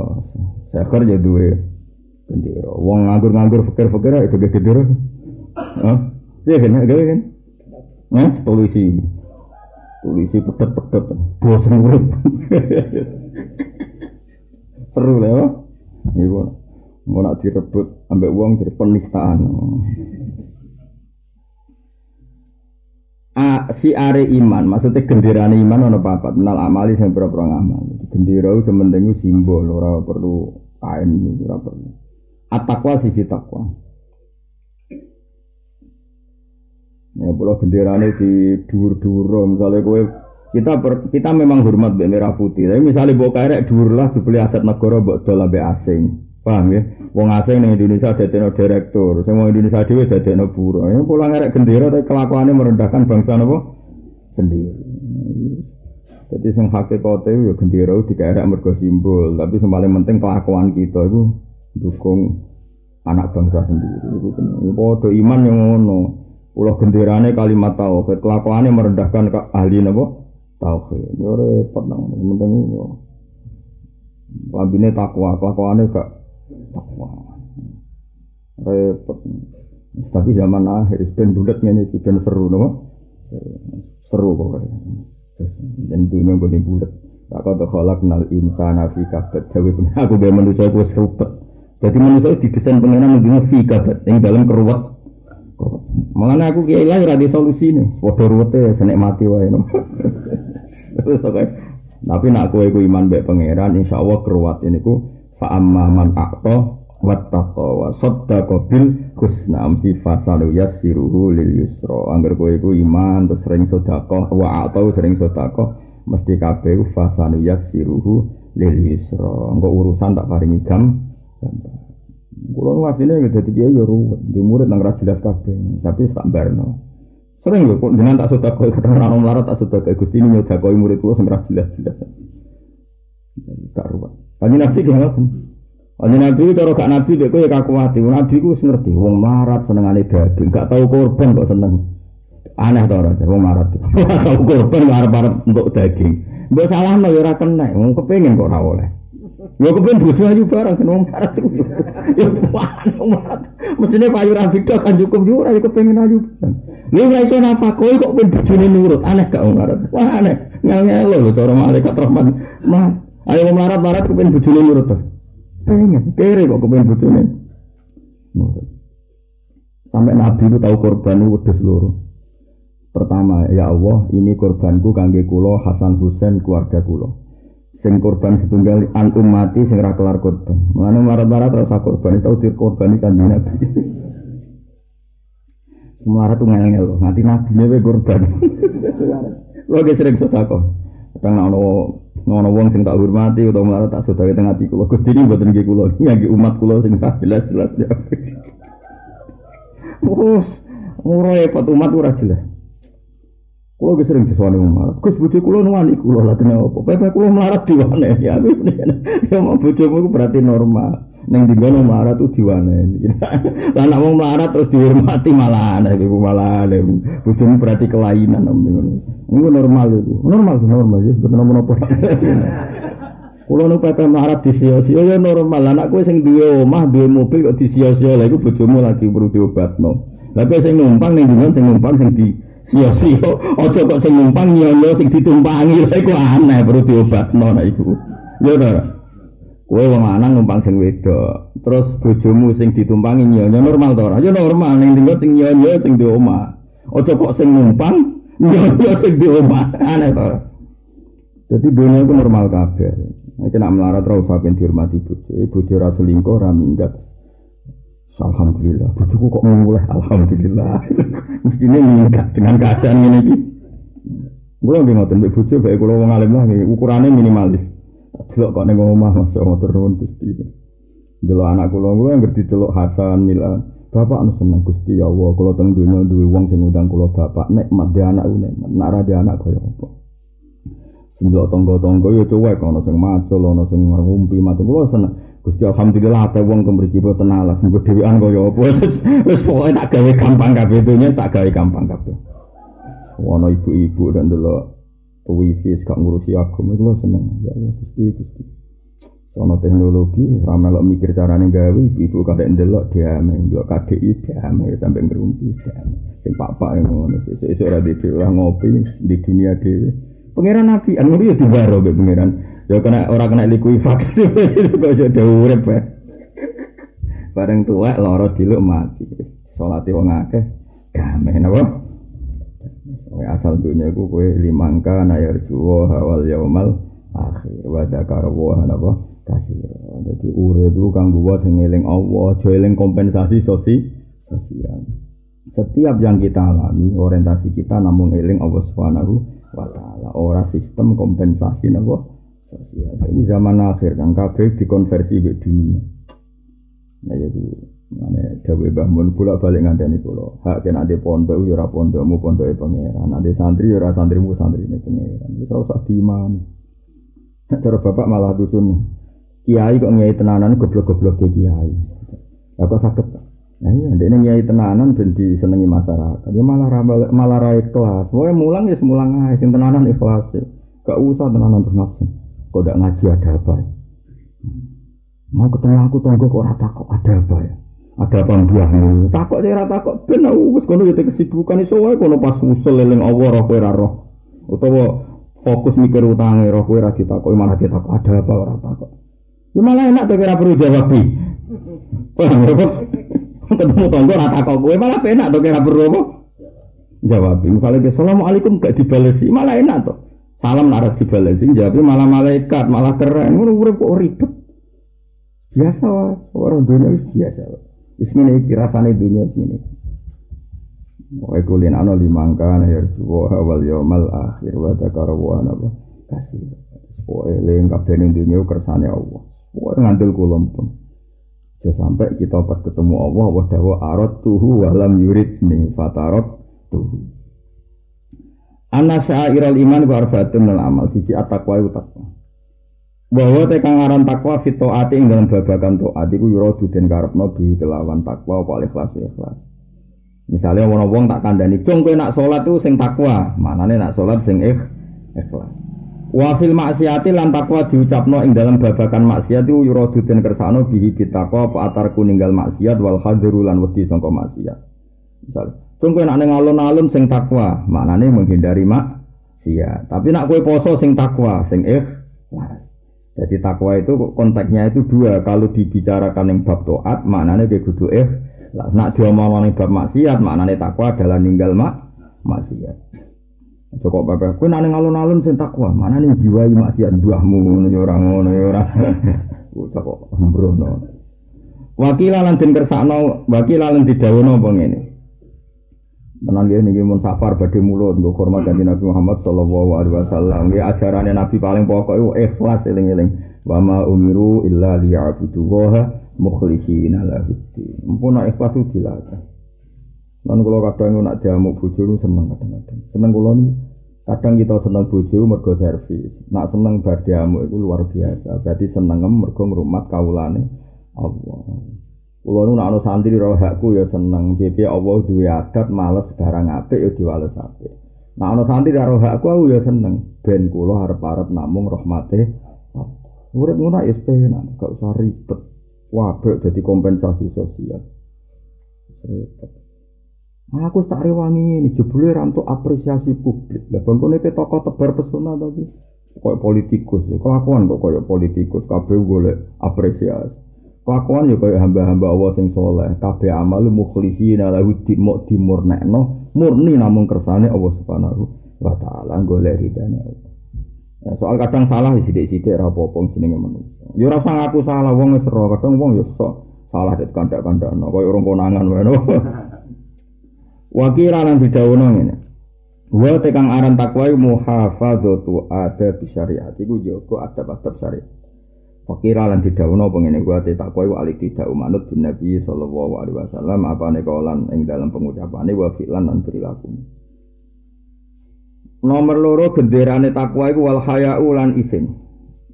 Sakar yo duwe gendira. Wong nganggur-nganggur fikir-fikir itu gendira. Hah? Iya kan, kan? Eh, polisi. Polisi pedet-pedet. Bosan urip. Seru lah ya. Iku mau nak direbut ambek uang jadi penistaan. A, si are iman, maksudnya gendirane iman ono papat, menal amali sing pira-pira ngamal. Gendera sementing simbol, ora perlu kain, ora perlu. At-taqwa sisi takwa. Ya pulau benderane di dur-dur misalnya kowe kita per, kita memang hormat mbek merah putih. Tapi misalnya bawa kerek dur lah dibeli aset negara mbok dol ambek asing. Paham ya? Wong asing ning Indonesia dadekno direktur, sing wong Indonesia dhewe dadekno buruh. Ya pulang ngerek gendera tapi kelakuannya merendahkan bangsa napa sendiri. Jadi sing hakikate ya gendera dikerek mergo simbol, tapi paling penting kelakuan kita itu dukung anak bangsa sendiri. Iku padha iman yang ngono. Pulau genderane kalimat tauhid, kelakuannya merendahkan ke ahli nabo tauhid. Yo repot nang penting yo. Lambine takwa, kelakuannya gak takwa. Repot. Tapi zaman akhir ben bulat ngene iki ben seru napa? Seru pokoknya. Dan dunia boleh bulat. Tak kau terkolak nal insana fi kabet. Jadi aku biar manusia itu serupet. Jadi manusia didesain pengenan menjadi fi kabet. Yang dalam keruat Mengenai aku kiai lah ada solusi nih. Waduh ruwete senek mati wae. Tapi nak kue ku iman baik pangeran, insya Allah keruat ini ku fa amma man akto wattaqo wa saddaqa bil husna mesti fasalu yassiruhu lil yusra. Angger kowe iku iman terus sering sedekah wa atau sering sedekah mesti kabeh fasalu yassiruhu lil yusra. Engko urusan tak paringi gam Kulo ngasine gitu dadi kiai yo ruwet, di murid nang ra jelas kabeh, tapi tak barno. Sering lho, kok dengan tak sudah kau kadang orang melarat tak kayak gusti ini kau murid kulo sing jelas jelas. Gak ruwet. Kanjeng Nabi ki ngoten. Kanjeng Nabi cara gak Nabi dek kowe ya kaku ati. Nabi ku ngerti wong melarat senengane daging, gak tau korban kok seneng. Aneh to ora wong melarat. Tau korban arep-arep untuk daging. Mbok salahno ya ora wong kepengin kok ora oleh. Ya kepen bojo ayu barang seneng marat iku. Ya wong marat. Mesine payu ra beda kan cukup yo ora kepengen ayu. Lha ora iso napa kowe kok ben bojone nurut. Aneh gak wong marat. Wah aneh. Ngel-ngel lho cara malaikat rahman. Mah, ayo wong marat-marat kepen bojone nurut. Pengen kere kok kepen bojone. Nurut. Sampai Nabi itu tahu korban itu wedhus loro. Pertama, ya Allah, ini korbanku kangge kula Hasan Husain keluarga kula sing korban setunggal an umati sing ra kelar korban. Mulane marat-marat rasa korban itu dir korban kan Nabi. Marat tuh ngel-ngel, nanti nabi nya korban. Lo gak sering sedekah. Kadang ono ngono wong sing tak hormati utawa marat tak sedekah teng ati kula. Gusti ini mboten nggih kula, nggih umat kula sing tak jelas-jelas. Terus, ora repot umat ora jelas. Kulo ge sering wong marat. Gus bojo kulo nuwani kulo lah kena apa? Pepe kulo melarat diwane. Ya ya mau bojomu iku berarti normal. Ning dinggono melarat tuh diwane. Lah nek wong melarat terus dihormati malah aneh iku malah aneh. Bojomu berarti kelainan ngono. Iku normal itu. Normal normal ya betul menapa. Kulo nu pepe melarat disio-sio ya normal. Anak kowe sing duwe omah, duwe mobil kok disio-sio lha iku bojomu lagi perlu diobatno. Lah kowe sing numpang ning dinggon sing numpang sing di Sio-sio, ojo kok sing numpang nyono sing ditumpangi lha iku aneh perlu diobatno nek iku. Ya ta. Kowe wong lanang numpang sing wedok, terus bojomu sing ditumpangi nyono normal to ora? Ya normal ning tinggal sing nyono sing di omah. Ojo kok sing numpang, yo sing di omah. Aneh to. Jadi dunia itu normal kabeh. Nek nak melarat ora usah ben dihormati bojo. Bojo ora selingkuh, ora minggat. Alhamdulillah, bojoku kok mulai alhamdulillah. Mestine minggat dengan keadaan ini. Gue nggih ngoten mbek bojo bae kula wong alim lah ukurane minimalis. Delok kok ning omah Mas motor nuwun Gusti. Delok anak kula gue ngerti delok Hasan Milan. Bapak anu seneng Gusti ya Allah, kula teng donya duwe wong sing ngundang kula bapak nek mat anak ku nek nek ra anak kaya apa. Ndelok tangga-tangga ya cuwek ana sing macul ana sing ngumpi macam kula seneng. Gusti alhamdulillah ate wong kemriki boten alas mengko dhewean kaya apa. Wis pokoke tak gawe gampang kabeh donya tak gawe gampang kabeh. Ana ibu-ibu dan delok wifi gak ngurusi aku itu seneng. Ya Allah Gusti Gusti. Sono teknologi, ramai lo mikir carane gawe, ibu kadek ndelok diame, ndelok KDI diame, sampai ngerumpi diame. Sing pak-pak yang ngono, sesuk-sesuk ora dhewe ngopi di dunia dhewe. Pangeran Nabi, anu ya dibaro be pangeran. Ya kena ora kena likuifaksi, kok iso urip bae. Bareng tuwek lara diluk mati. Salate wong akeh gamen apa? asal dunia iku kowe limangka na yarjuwa hawal yaumal akhir wa dzakara wa napa kasih. Dadi urip iku kang buat sing eling Allah, kompensasi sosi sosial. Setiap yang kita alami, orientasi kita namun eling Allah Subhanahu wa. Ora sistem kompensasi napa sosial. Ini zaman akhir kang kabeh dikonversi ke dunia. Nah jadi Mane dawe Mbah Mun bolak balik ngandani kula. Hak kena ade pondok yo ora pondokmu pondoke pangeran. Ade santri yo ora santrimu santrine pangeran. Wis ora usah diimani. Cara bapak malah dusun. Kiai kok nyai tenanan goblok-goblok kiai. Lah kok sakit. Nah iya, ndekne nyai tenanan ben disenengi masyarakat. Ya malah ra malah ra ikhlas. Wae mulang ya semulang ae sing tenanan ikhlas. Gak usah tenanan terus ngabsen. Kok ndak ngaji ada apa ya? Mau ketemu aku tonggo kok ora takut ada apa ya? Ada apa mbuahmu? Takok sih ora takok ben wis kono yo kesibukan iso wae kono pas usul eling Allah roh kowe roh. Utawa fokus mikir utange roh kowe ora ditakoki malah ditakok ada apa ora takok. Ya malah enak tuh kira perlu jawab. Ketemu tonggo ora takok kowe malah enak tuh kira apa? Jawab. Misalnya Assalamualaikum gak dibalesi malah enak tuh. Salam nara dibalesi jawab malah malaikat malah keren. Urip kok ribet. Biasa orang dunia biasa wae. Ismine iki rasane dunia sini. Wae kulin ana limangka na yarjuwa wal yaumal akhir wa dzakara wa kasih. Pokoke eling kabeh ning dunia kersane Allah. Pokoke ngandel kula pun. Sampai kita pas ketemu Allah wa dawa arat tuhu walam yurid ni fatarot tuhu. Ana syairul iman wa arbaatun amal siji at-taqwa takwa bahwa tekan aran takwa ati ing dalam babakan toat iku yura duden karepno bi kelawan takwa apa ikhlas ikhlas. Misalnya wong wong tak kandani, cung kowe nak salat tuh sing takwa, manane nak salat sing ikh, ikhlas. Wa fil maksiati lan takwa diucapno ing dalam babakan maksiat iku yura duden kersano bihi bitakwa apa atarku ninggal maksiat wal hadru lan wedi sangka maksiat. Misal, cung kowe ning alun-alun sing takwa, maknane menghindari maksiat. Tapi nak kowe poso sing takwa, sing ikhlas. Jadi takwa itu konteksnya itu dua. Kalau dibicarakan yang bab toat, maknanya dia kudu eh. Nak diomong yang bab maksiat, maknanya takwa adalah ninggal mak maksiat. Cukup bapak, kue nane ngalun-alun sing takwa, mana nih jiwa maksiat buahmu, nih orang ngono orang. Cukup sembrono. Wakil lan den kersakno, wakil lan didawono apa ngene. Tenan nggih niki mun safar badhe mulut nggo hormat kanjeng Nabi Muhammad sallallahu alaihi wasallam. Nggih ajarane Nabi paling pokok iku ikhlas eling-eling. Wa ma umiru illa liya'budullaha mukhlishina lahu din. Mumpun ikhlas itu dilatih. Lan kula kadang nak diamuk bojo seneng kadang-kadang. Seneng kula kadang kita seneng bojo mergo servis. Nak seneng bar diamuk iku luar biasa. Berarti seneng mergo ngrumat kawulane Allah. Kulo nu nak santri roh hakku ya seneng. Jadi Allah duwe adat males barang apik ya diwales apik. Nak ana santri roh hakku aku ya seneng. Ben kula arep-arep namung rahmate. Urip ngono ya penak, gak usah ribet. Wabek jadi kompensasi sosial. Ribet. Aku tak rewangi ini jebule rantu apresiasi publik. Lah bangkone ke tokoh tebar pesona tapi koyo politikus, kelakuan kok koyo politikus kabeh golek apresiasi. Kelakuan ya kaya hamba-hamba Allah sing soleh, kabeh amal mukhlisina lahu dimok dimurnekno, murni namung kersane Allah Subhanahu wa taala golek ridane Allah. Ya, soal kadang salah sithik-sithik ora apa-apa jenenge manusa. Ya ora usah ngaku salah wong wis kadang wong ya salah det kandak-kandakno kaya urung konangan wae. Wakira lan didhawuhno ngene. Wa tekang aran takwa muhafadzatu ada syariat iku jaga adab-adab syariat. Fakira lan didhawuhna pengene gua te takwa iku alik tidak umanut bin Nabi sallallahu alaihi wasallam apane kaulan ing dalam pengucapane wa fi'lan lan perilaku. Nomor loro genderane takwa iku wal haya'u lan isin.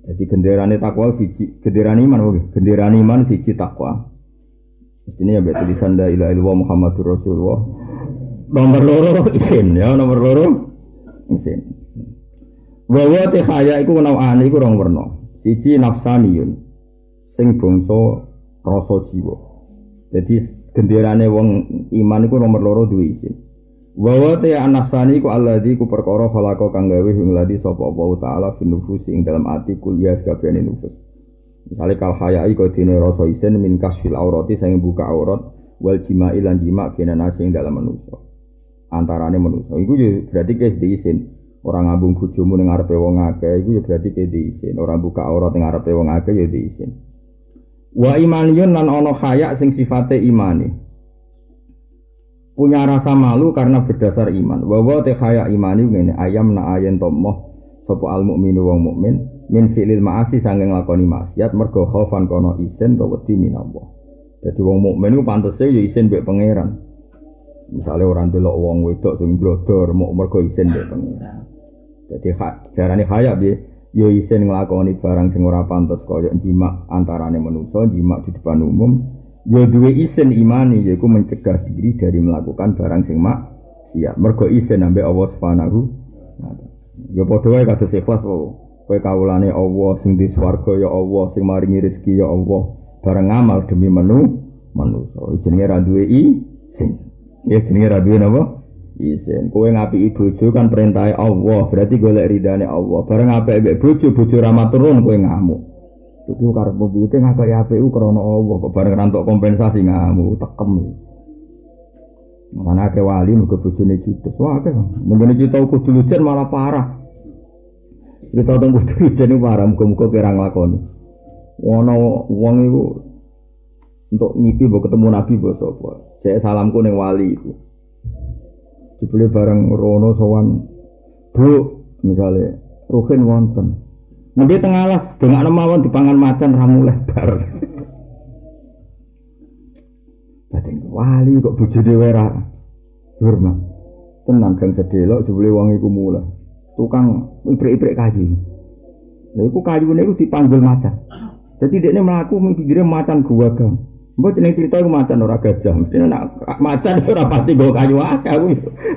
Jadi genderane takwa siji, genderane iman oke, genderane iman siji takwa. Ini ya tulisan la ilaha illallah Muhammadur Rasulullah Nomor loro isin ya, nomor loro isin. Wawa te khaya iku nawani iku rong werna. Siji nafsaniyun sing bangsa rasa jiwa. Jadi genderane wong iman iku nomor loro duwe isin. Wawa te anafsani iku alladzi ku perkara khalaqa kang gawe ing ladi sapa Allah taala fi nufusi ing dalam ati kuliah sakabehane nufus. Misalnya kal hayai kau dene rasa isin min kasfil aurati sing buka aurat wal jima'i lan jima' kena nasi ing dalam manusia antarane manusa. Iku yo berarti kes diisin. Orang ngambung bojomu ning ngarepe wong akeh iku yo berarti kes diisin. Orang buka aurat ning ngarepe wong akeh yo diisin. Wa imaniyun lan ana haya sing sifate imani. Punya rasa malu karena berdasar iman. Wa wa te haya imani ngene ayam na ayen tomoh sapa al mukminu wong mukmin min fi'lil ma'asi sanging lakoni maksiat mergo khaufan kono isin to wedi minallah. Jadi wong mukmin ku pantese ya isin mbek pangeran. Misalnya orang delok wong wedok sing blodor mau mergo isin mbek pengira. Jadi jarane kaya piye? Yo isin nglakoni barang sing ora pantes kaya jima antarane manusa, jima di depan umum. Yo duwe isin imani yaiku mencegah diri dari melakukan barang sing mak siap. Mergo isin ambek Allah Subhanahu Yo padha wae kados ikhlas wae. Kowe kawulane Allah sing di swarga ya Allah sing maringi rezeki ya Allah. Barang ngamal demi menu manusa. Jenenge ra duwe isin. Ya jenenge ra duwe napa? Isin. Kowe ngapi bojo kan perintah Allah, berarti golek ridane Allah. Bareng apik mbek bojo, bojo ra maturun kowe ngamuk. Iku karepmu piye ki ngakoni apik krana Allah kok bareng rantuk kompensasi ngamuk, tekem. Mana ke wali muga bojone judes. Wah, akeh. Nggone kita kudu lujen malah parah. Kita teng kudu lujen parah, muga-muga kira nglakoni. Ono wong iku untuk ngipi mbok ketemu Nabi mbok sapa. Saya salamku ning wali iku. Jebule bareng rono sowan Bu, misalnya Ruhin wonten. Nembe tengah alas dengan mawon dipangan macan ramu lebar. Batin wali kok bojone wera. Hormat. Tenan gang sedelok jebule wong iku mulai. Tukang ibrik-ibrik kayu. Lha iku kayune iku dipanggil macan. Jadi dia ini melaku mikirnya macan gua gang. Mbok jeneng cerita iku macan ora gajah. Mesti nek macan ora pasti go kayu akeh aku.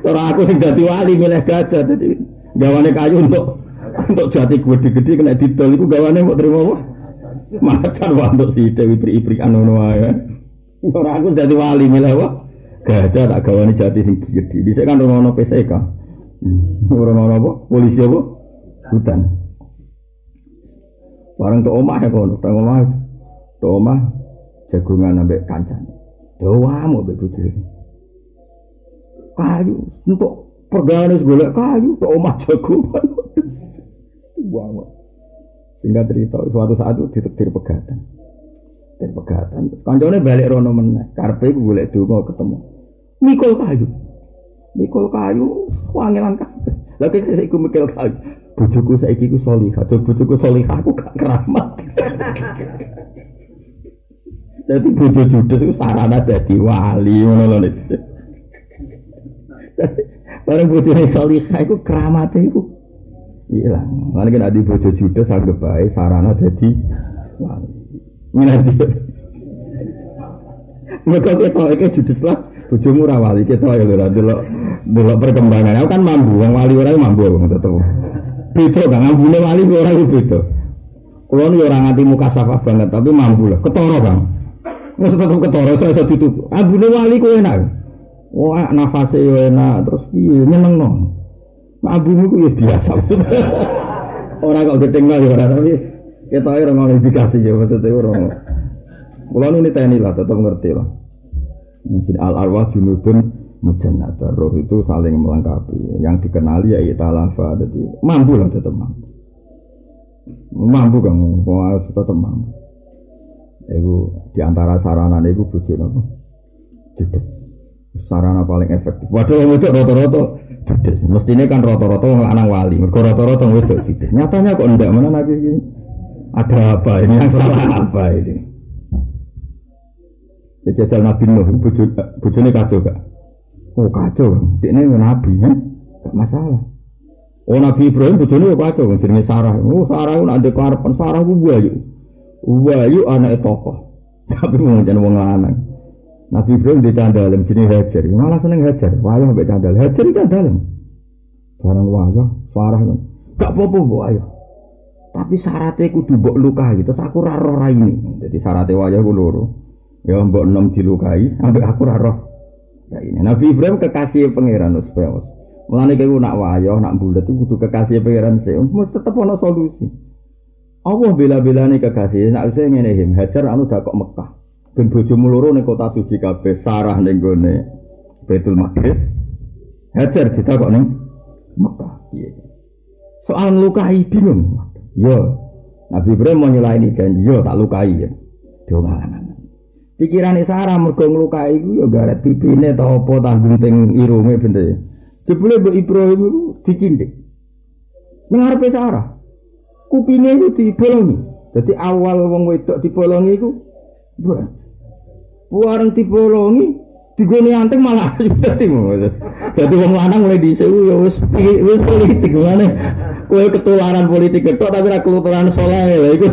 Ora aku sing dadi wali milih gajah dadi gawane kayu untuk untuk jati gede-gede kena didol iku gawane mau terima apa? Macan wae untuk Dewi Pri-pri ngono wae. Ora aku dadi wali milih apa? Gajah tak gawane jati sing gede. Dhisik kan ono PSK. Ora ono apa? Polisi apa? Hutan. Barang ke omah ya kono, ke omah. Ke omah jagungan ambek kancane. Doa mau ambek bojone. Kayu untuk pergane golek kayu ke omah jagungan. Banget. Sehingga cerita suatu saat itu ditetir pegatan. Dan pegatan. Kancane balik rono meneh. Karpe golek donga ketemu. Mikul kayu. Mikul kayu wangilan kabeh. Lagi saya ikut mikul kayu. Bojoku saiki ku solihah. Bojoku solihah aku gak keramat. Jadi bojo judes itu sarana jadi wali ngono lho. Bareng bojone salihah iku keramate iku ilang. Lan kan adi bojo judes anggap bae sarana jadi wali. Minati. Mereka kita iki judes lah bojomu ora wali kita ya lho delok delok perkembangan. Aku kan mambu, wong wali ora mambu tetep. Beda kan ambune wali ora beda. Kulo ora nganti muka safah banget tapi mambu lah. Ketara, Bang. Wes tetep ketara saya iso dituku. Abune wali ku enak. Oh, nafase yo enak terus piye nyenengno. Nah, abumu ku ya biasa. Ora kok geting yo ora tapi ketoke ora ngono indikasi yo maksudnya ora. Kalau ini tni lah, tetap ngerti lah. Mungkin al arwah junudun mujannata. Roh itu saling melengkapi. Yang dikenali ya italafa. Jadi mampu lah tetap mampu. Mampu harus tetap mampu. Ibu di antara sarana ibu bujuk apa? Judes. Sarana paling efektif. Waduh, itu roto-roto judes. Mestinya kan roto-roto anak wali. Mereka roto-roto itu judes. Nyatanya kok enggak mana lagi ini? Ada apa ini yang salah apa ini? Ya jajal Nabi Nuh, bujune kacau gak? Oh kacau, ini Nabi ya, gak masalah. Oh Nabi Ibrahim bujune kacau, jenenge Sarah. Oh Sarah itu ada karepan Sarah ku buayu. Buayu anak tokoh. Tapi mau jangan wong lanang. Nabi Ibrahim di candalem jenis Hajar. Malah seneng Hajar. Wayah sampai candal. Hajar di candalem. Barang wayah, Sarah kan. Gak apa-apa wayah. Tapi syaratnya kudu mbok lukai, terus aku ra roh ini. Jadi syaratnya wajah ku loro. Ya mbok nom dilukai, ambek aku ra roh. Ya ini Nabi Ibrahim kekasih pangeran supaya Mulane kowe nak wayah, nak bulat itu kudu kekasih pangeran sih. Mesti tetep ana solusi. Allah bela-belane kekasih, nak saya ngene him, Hajar anu dak kok Mekah. Ben bojomu loro ning kota suci kabeh, Sarah ning gone Baitul Maqdis. Hajar ditakok ning Mekah. Iya. Soal melukai bingung. Yo, Nabi Ibrahim mau nyulaini janji, yo tak lukai ya. Donganan. Pikiran Sarah mergo nglukai iku yo garet pipine ta apa ta gunting irunge bente. Jebule Mbok Ibrahim iku dicindik. Nang arepe Sarah. Kupinge iku dibolongi. Dadi awal wong wedok dibolongi iku Buareng dibolongi, digone anteng malah dadi dadi wong lanang mulai dhisik ya wis wis politik ngene. Kowe ketularan politik ketok tapi ra ketularan saleh lha iku.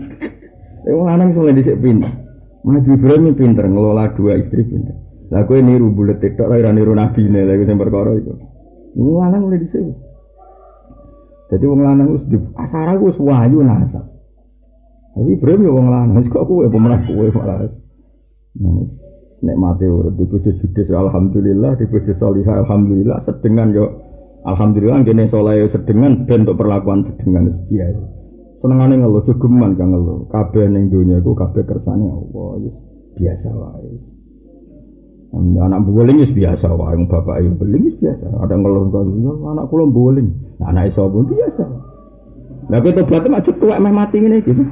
Wong lanang mulai dhisik pinter. Mas Ibrahim pinter ngelola dua istri pinter. Lah kowe niru bulet tiktok ora niru nabi ne lha iku sing perkara iku. Wong lanang mulai dhisik jadi wong lanang wis asara wis wahyu nasab. Tapi Ibrahim ya wong lanang kok kowe pemenang kowe malah. Nek mati urip di bojo judes alhamdulillah di bojo salihah alhamdulillah sedengan yo. Alhamdulillah gene saleh sedengan ben untuk perlakuan sedengan biasa. Senengane ngeluh jogeman kang ngeluh. Kabeh ning donya iku kabeh kersane Allah biasa wae anak boling wis biasa wae bapak ayo beling wis biasa ada ngeluh kok yo anak kula boling anak iso biasa lah kowe tobat mak cukup meh mati ngene gitu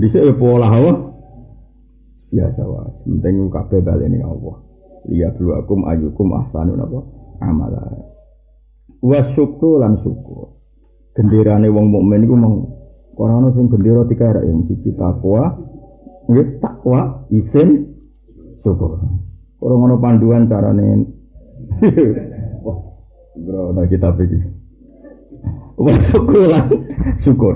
dhisik ya pola hawa biasa wae. Penting kabeh baleni Allah. Liya bluakum ayukum ahsanu napa amala. Wa syukur lan syukur. Genderane wong mukmin iku mau ora ana sing gendera tiga yang siji takwa, nggih takwa, isin, syukur. Ora ngono panduan carane. Wah, bro, nah kita pikir. Wa syukur lan syukur.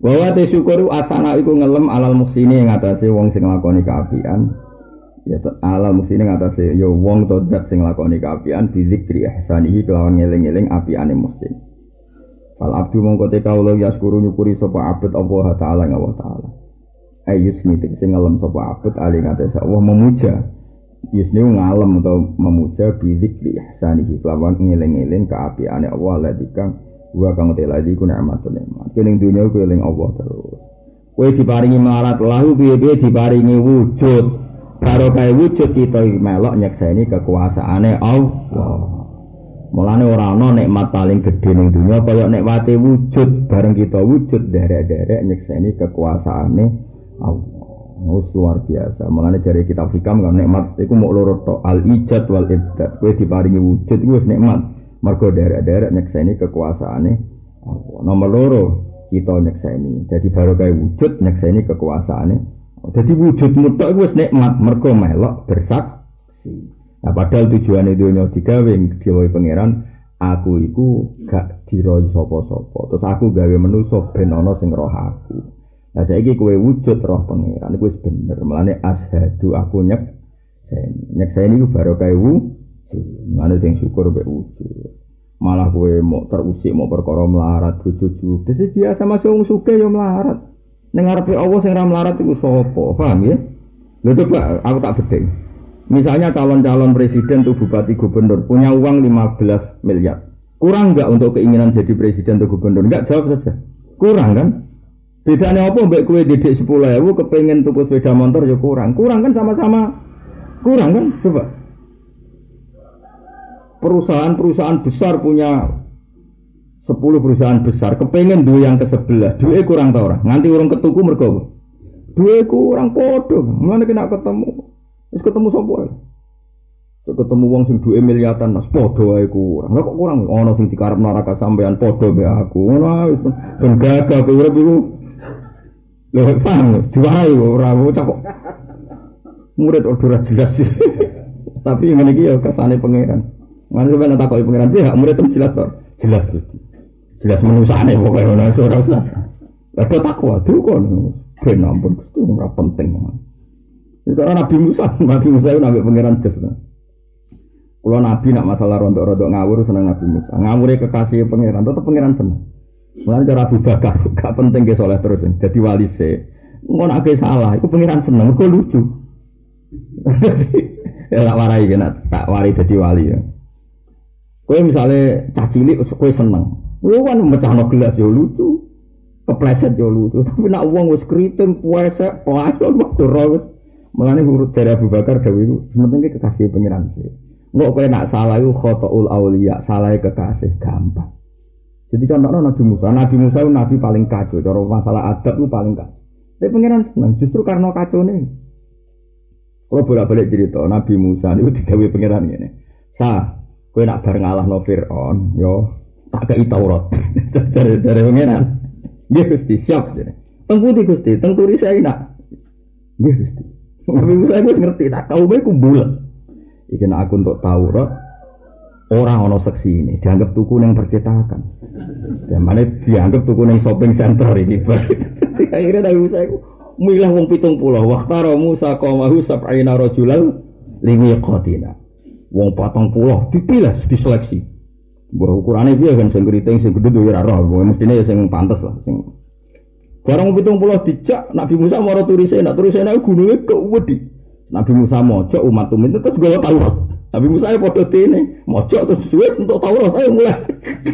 Bahwa te syukur asana iku ngelem alal muksini yang atasnya wong sing lakoni keapian. Ya alal muksini yang atasnya ya wong to zat sing lakoni keapian bizikri ihsanihi kelawan ngeling-eling apiane muksin. Fal abdu mongko te kawula yaskuru nyukuri sapa abet Allah taala ngawa taala. Ayus nitik sing ngelem sapa abet ali ngatasi Allah memuja. Yusni ngalem atau memuja bizikri ihsanihi kelawan ngeling-eling keapiane Allah ladikang Wa kang teladi ku nikmatun nikmat. Kene dunya ku eling Allah terus. Kowe diparingi marat lahu piye-piye diparingi wujud. Karo kae wujud kita melok nyekseni kekuasaane Allah. Mulane ora ana nikmat paling gedhe ning dunya kaya nikmate wujud bareng kita wujud derek-derek nyekseni kekuasaane Allah. Mus luar biasa. Mulane jari kita fikam kan nikmat iku mau loro tok al ijad wal ibdad. Kowe diparingi wujud iku nikmat. Mergo derek-derek nyekseni kekuasaane Allah. Nomor loro kita nyekseni. Jadi baru kayak wujud nyekseni kekuasaane. Jadi wujud mutlak wis nikmat mergo melok bersaksi. Nah padahal tujuan itu nyo digawe digawe pangeran aku iku gak diroi sopo-sopo. Terus aku gawe menuso ben ana sing roh aku. Nah saiki kowe wujud roh pangeran wis bener. Mulane ashadu aku nyek nyekseni iku baru kayak wujud. Mana sing syukur be wujud. Malah gue mau terusik mau perkara melarat bojo Jadi biasa masih wong suke yo melarat. Ning ngarepe Allah sing ra melarat iku sapa? Paham ya? Lho coba aku tak bedeng. Misalnya calon-calon presiden tuh bupati gubernur punya uang 15 miliar. Kurang nggak untuk keinginan jadi presiden atau gubernur? Enggak jawab saja. Kurang kan? Bedanya apa mbak kue didik sepuluh ewu kepengen tuku sepeda motor ya kurang. Kurang kan sama-sama. Kurang kan? Coba. Perusahaan-perusahaan besar punya sepuluh perusahaan besar. Kepengen dua yang ke sebelah dua kurang tau orang nganti orang ketuku mergo dua kurang podo. Mana kena ketemu? Terus ketemu sopo ketemu wong sing duwe miliatan mas. Podo ae kurang. Kok kurang? Ono sing dikarep neraka sampean podo be aku. Ae ben gagah iku Lho, paham, diwarai ora bocah kok. Murid ora jelas sih. Tapi ngene iki ya kesane pangeran. Mana sampeyan takoki pangeran, "Ya, murid itu jelas kok." Jelas gitu. Jelas menusane pokoke ngono ora usah. Ada takwa tuh kon. Ben ampun Gusti ora penting. Itu Nabi Musa, Nabi Musa itu nabi pangeran jes. Kalau Nabi nak masalah rontok-rontok ngawur seneng Nabi Musa. Ngawure kekasih pangeran, tetap pangeran seneng. Mulai cara Abu Bakar, gak penting ke soleh terus, jadi wali se. Ngon ake salah, itu pengiran seneng, kok lucu. ya tak warai kan, tak warai jadi wali ya. Kue misalnya cacili, kue seneng. Kue kan mecah no gelas ya lucu, kepleset ya lucu. Tapi nak uang wis keriting, puasa, puasa, waktu rawat. Mengenai huruf dari Abu Bakar itu, sementing kekasih pengiran sih. Nggak kue nak salah itu khotoul aulia, salah kekasih gampang. Jadi contohnya Nabi Musa, Nabi Musa itu Nabi paling kacau, cara masalah adab itu paling kacau. Tapi pengiran senang, justru karena kacau nih. Kalau bolak balik cerita, Nabi Musa itu digawe pengiran ini. Sa, kue nak bareng Allah no Fir'aun, yo tak kei Taurat dari dari pengiran. Dia gusti siap jadi. Teng putih gusti, teng turis saya nak. Dia gusti. Nabi Musa itu ngerti, tak kau baik kumbulan. Ikan aku untuk Taurat, orang ono seksi ini dianggap tuku yang percetakan. Ya mana dianggap tuku yang shopping center ini. Akhirnya Nabi Musa itu milah wong pitung pulau. Waktaro Musa komahu sab'ina rojulal limi kotina. Wong patong pulau dipilih diseleksi. Bahwa ukurannya dia kan sing keriting sing gede duwe roh. Mestinya ya sing pantas lah. Sing Barang pitung pulau dijak Nabi Musa mau turisnya, nak turisnya gunungnya kewedi. Nabi Musa mojok umat umat itu terus gue tahu Nabi Musa ya podo ini, mojok terus suwe untuk Taurat, ayo mulai.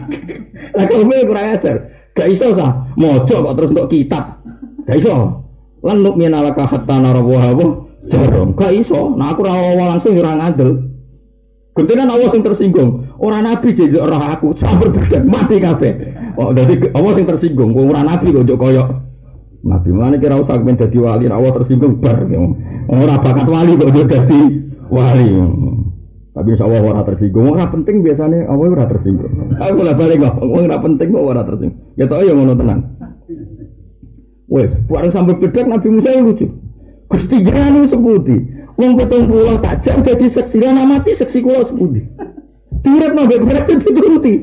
Lah kalau gue kurang ajar, gak iso sah, mojok kok terus untuk kitab, gak iso. Lan nuk minalaka hatta narawa apa, jarum, gak iso. Nah aku rawa langsung orang adil. Gentinan Allah yang tersinggung, orang Nabi jadi orang aku, sampai berdekat mati kafe. Oh, jadi Allah yang tersinggung, orang Nabi kok jok koyok. Nabi mana kira usah kemen jadi wali, Allah tersinggung bar. Orang bakat wali kok jadi wali. Tapi insya Allah orang tersinggung, orang penting biasanya Allah orang tersinggung. Aku lah balik nggak, orang penting kok orang tersinggung. Ya tau ya ngono tenang. Wes, bareng sampai bedak Nabi Musa yang lucu. Gusti jangan sebuti. Wong potong pulau tak jam jadi seksi lah mati seksi kulo sebuti. Tirap nabi berarti dituruti.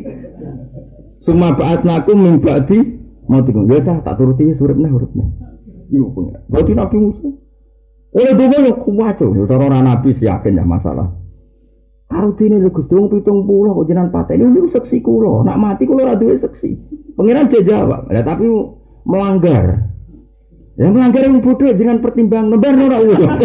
Semua bahas naku mimbadi mau tinggal biasa tak turuti surat nih huruf nih. Ibu punya. Berarti Nabi Musa. Oleh dulu yang kuat tuh, orang nabi sih yakin ya masalah. Karo dene lho Gus Dong pitung puluh kok jenengan pateni niku seksi kula. Nak mati kula ora duwe seksi. Pengiran jawab, ya, tapi melanggar. Yang melanggar yang bodoh dengan pertimbang nebar ora usah.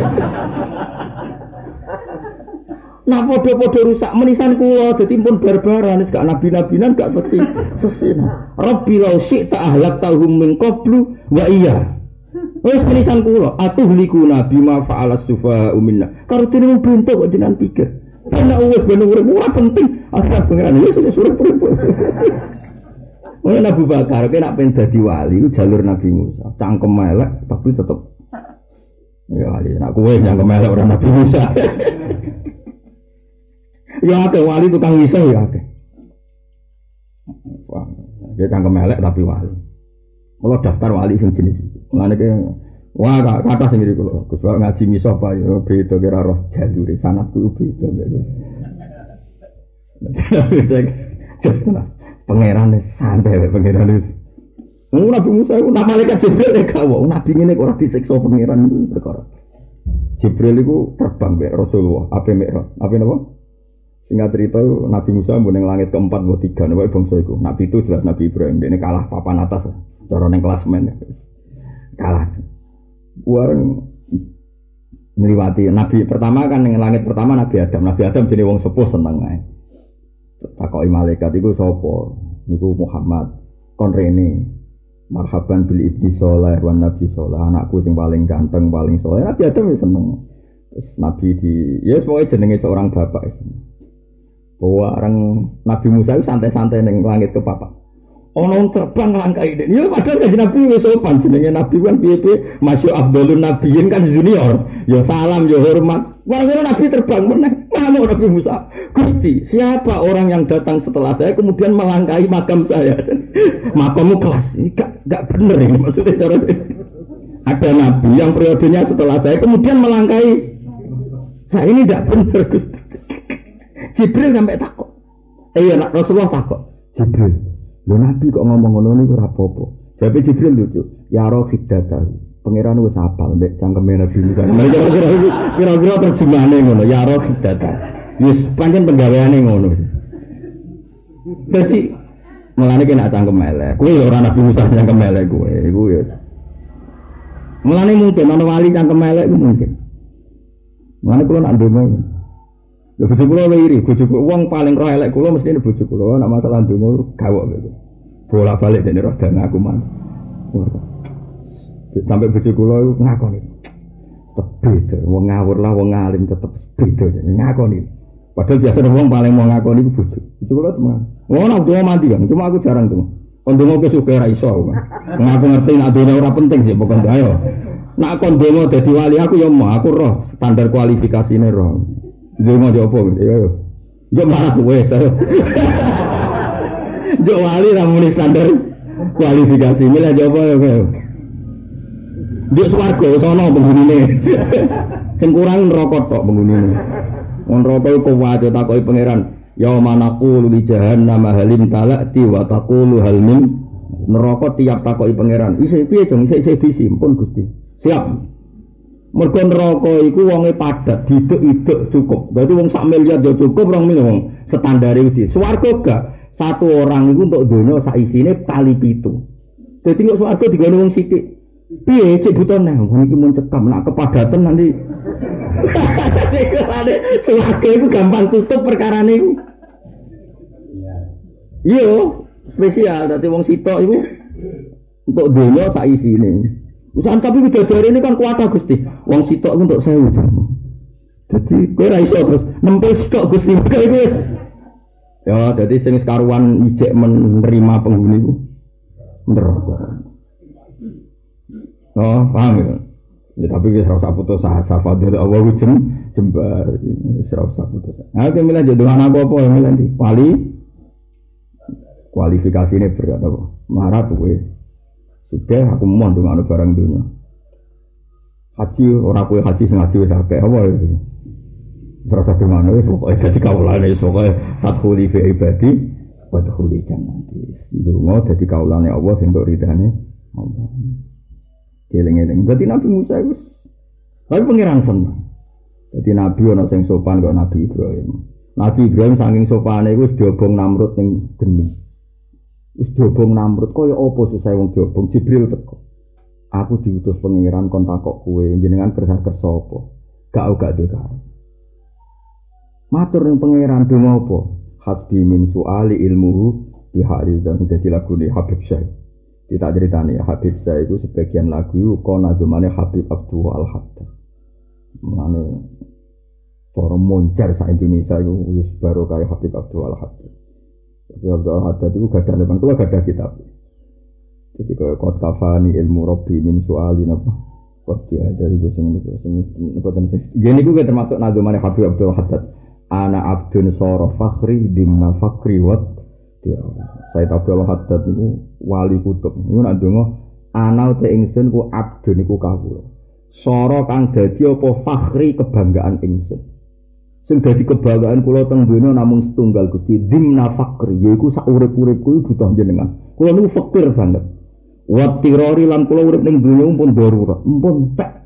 Nah podo-podo rusak menisan kula dadi pun barbaran gak nabi-nabinan gak seksi seksi. Rabbi lau syi'ta ahlak tahum min qablu wa iya. Wes menisan kula atuh liku nabi ma fa'ala sufa minna. Karo dene bentuk kok jenengan pikir. Karena uwes bener urip ora penting. Asal pengiran ya sudah suruh urip. Mulai Nabi Bakar, kena pengen jadi wali, jalur Nabi Musa. Cangkem melek, tapi tetap ya wali. Nak kue cangkem melek orang Nabi Musa. ya ada wali tukang bisa ya. Wah, dia cangkem melek tapi wali. Kalau daftar wali sing jenis, mana Wah, kak kata sendiri kalau kecuali ngaji miso apa ya beda kira roh jalur sanat tuh beda gitu. Just lah, pangeran santai pangeran itu. Mau Nabi Musa itu nama malaikat Jibril ya kau, Nabi ini orang disiksa pangeran itu perkara. Jibril itu terbang be Rasulullah, apa merah, apa nama? Singkat cerita Nabi Musa yang langit keempat buat tiga, nabi bangsa itu. Nabi itu jelas Nabi Ibrahim, ini kalah papan atas, cara neng klasmen kalah wareng meliwati Nabi pertama kan yang langit pertama Nabi Adam. Nabi Adam jadi wong sepuh seneng ae. Takoki malaikat iku sapa? Niku Muhammad kon rene. marhaban bil ibni soleh wan nabi soleh anakku yang paling ganteng paling soleh nabi Adam ya seneng terus nabi di ya semuanya jenenge seorang bapak itu bahwa orang nabi Musa itu santai-santai neng langit ke papa ono terbang langkai ini. Ya padahal kan nabi wis sopan. Jenenge nabi kan piye-piye? Masya afdalun nabiyin kan junior. Ya salam ya hormat. Wah nabi terbang meneh mau nabi Musa. Gusti siapa orang yang datang setelah saya kemudian melangkai makam saya? Makammu kelas. Ini gak, gak bener ini maksudnya cara ada nabi yang periodenya setelah saya kemudian melangkai. Saya ini gak bener Gusti. Jibril sampai takut. Iya Rasulullah takut. Jibril Lho Nabi kok ngomong ngono niku ora apa-apa. Jibril lucu. Ya roh tahu. Pangeran wis apal mbek cangkeme Nabi Musa. Kira-kira terjemahane ngono, ya roh tahu. Wis pancen penggaweane ngono. Dadi mulane kena cangkem elek. Kuwi ora Nabi Musa cangkem elek kuwi. Iku ya. Mungkin ana wali cangkem elek mungkin. Mulane kula nak ndonga. Ya bojo kula iri, bojo wong paling roh elek kula mesti bojo kula nek masalah ndonga gawok gitu. Bola balik dene roh dan aku man. Sampai bojo kula ngakoni. Tetep beda, wong ngawur lah wong alim tetep beda ngakoni. Padahal biasa wong paling mau ngakoni iku bojo. Bojo kula teman. Wong nak donga mati kan, cuma aku jarang tuh. Kon ke suka ra iso. Ngaku ngerti nek ora penting sih pokoknya ayo. Nak kon donga dadi wali aku ya mau aku roh standar kualifikasine roh. Donga yo apa ya. Yo marah kowe saya. Yo wali ra muni standar kualifikasi milih jopo ya kowe. Dia swarga sono penghunine. Sing kurang neraka tok penghunine. Wong neraka iku wae takoki pangeran. Ya manaku li jahannam halim talati wa taqulu hal min neraka tiap takoki pangeran. Isih piye dong isih isih disimpun Gusti. Siap. Mergo neraka iku wonge padat, didek-idek cukup. Berarti wong sak miliar ya cukup, rong miliar standar iki. Swarga gak satu orang itu untuk dunia sak isine kali pitu. Jadi kok swarga digone wong sithik. Piye cek butuh neh, wong iki mun nak kepadatan nanti. Swarga itu gampang tutup perkara niku. Iya, spesial. Dadi wong sitok iku untuk dunia sak isine. Usaha tapi bidadari ini kan kuat Gusti. Wong sitok untuk sewu. Jadi kowe ra terus nempel sitok Gusti. Iku Ya, jadi sing sekaruan ijek menerima penghuni itu neraka. Oh, paham ya? Ya tapi wis ora usah putus asa fadil Allah jem jembar wis putus. Nah, kowe milih jodoh anak apa ya milih di kualifikasi ini berat apa? Marah tuh wis. Sudah aku mau dengan barang dunia. Haji orang kue haji sing haji wis akeh apa itu? Serasa di mana wis pokoke dadi kaulane wis pokoke fathuli fi ibadi wa tukhuli jannati. Dungo dadi kaulane Allah sing untuk ridane Allah. Eling-eling. Dadi Nabi Musa itu tapi pengiran seneng. Jadi Nabi ana sing sopan kok Nabi Ibrahim. Nabi Ibrahim saking sopane iku wis diobong Namrud ning geni. Wis diobong Namrud kaya apa susah wong diobong Jibril teko. Aku diutus pengiran kon takok kowe jenengan kersa kersa apa? Gak gak dekar. Matur ning pangeran donga apa? Hasbi min suali ilmuhu di hari dan dadi lagu ni Habib Syekh. Kita ceritani Habib Syekh itu sebagian lagu kona dumane Habib Abdul Al Haddad. Mengenai cara moncer sa Indonesia itu baru kayak Habib Abdul Al Haddad. Habib Abdul Haddad itu gak ada depan, kalau gak kitab. Jadi kayak kot kafani ilmu Robbi min suali apa? Kot dia dari gue sing ini gue sing ini. Gini gue termasuk nadumane Habib Abdul Haddad. Ana abdun soro fakhri dimna fakri wat. Saya Abdul Haddad itu wali kutub. Ini nak dengo ana te ingsun ku abdun iku kawula. Soro kang dadi apa fakhri kebanggaan ingsun sing dadi kebanggaan kula teng donya namung setunggal Gusti dimna fakri yaiku sak urip-uripku butuh jenengan kula niku fakir banget wat tirori lan kula urip ning donya pun darurat pun tak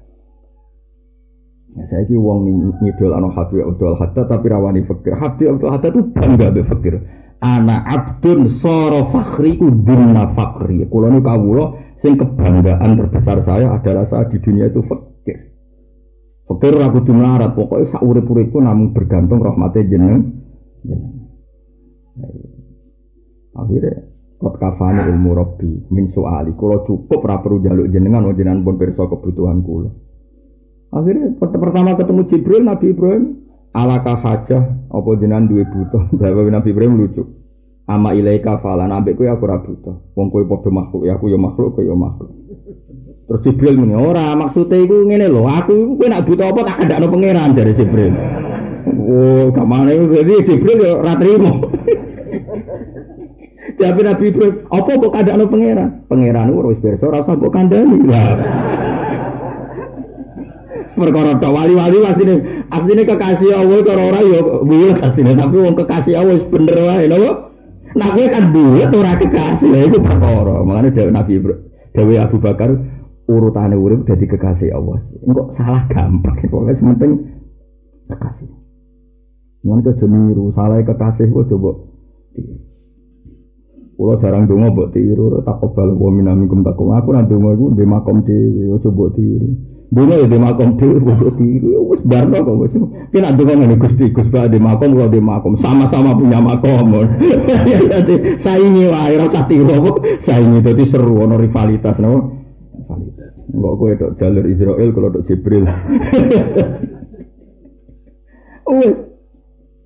Ya, saya ki wong ngidol anu Habib Abdul Haddad tapi rawani fakir. Habib Abdul Haddad itu bangga be fakir. Ana abdun soro fakhri ku dunna fakri. Kulo nu kawulo sing kebanggaan terbesar saya adalah saat di dunia itu fakir. Fakir aku kudu melarat, pokoknya sak urip-uripku namun bergantung rahmatnya jeneng. Akhirnya Kot kafani ilmu robbi min soali. Kulo cukup ra perlu jaluk jenengan, jenengan pun pirsa kebutuhan kulo. Akhirnya pertama ketemu Jibril Nabi Ibrahim alaka hajah apa jenengan duwe butuh. Jawab Nabi Ibrahim lucu. Ama ilaika falan ambek kowe aku ora butuh. Wong kowe padha makhluk ya aku ya makhluk kowe ya makhluk. Terus Jibril muni ora maksudnya iku ngene lho, aku kowe nak butuh apa tak kandakno pangeran dari Jibril. Oh, kamane jadi Jibril ya ora trimo. Jadi Nabi Ibrahim, apa kok kandakno pangeran? Pangeran wis pirsa ora usah mbok kandhani. Lah perkara tok wali-wali asline asline kekasih Allah cara ora ya bulet asline tapi wong kekasih Allah wis bener wae lho nah kowe kan bulet ora kekasih lha iku perkara makane Nabi dhewe Abu Bakar urutane urip dadi kekasih Allah engko salah gampang pokoke penting kekasih Mungkin ke niru, salah kekasih kok coba Kulo jarang dongo mbok tiru, tak kebal wa minamikum takum. Aku nanti dongo iku ndek makom dhewe, coba tiru. Dunia ya di makom dhewe bodoh tiru. Ya wis barno kok wis. Ki nak donga ngene Gusti Gus Pak di makom kula di makom sama-sama punya makom. Saingi wae ora usah tiru. Saingi dadi seru ono rivalitas no. Enggak kowe tok jalur Israel kalau tok Jibril. Wis.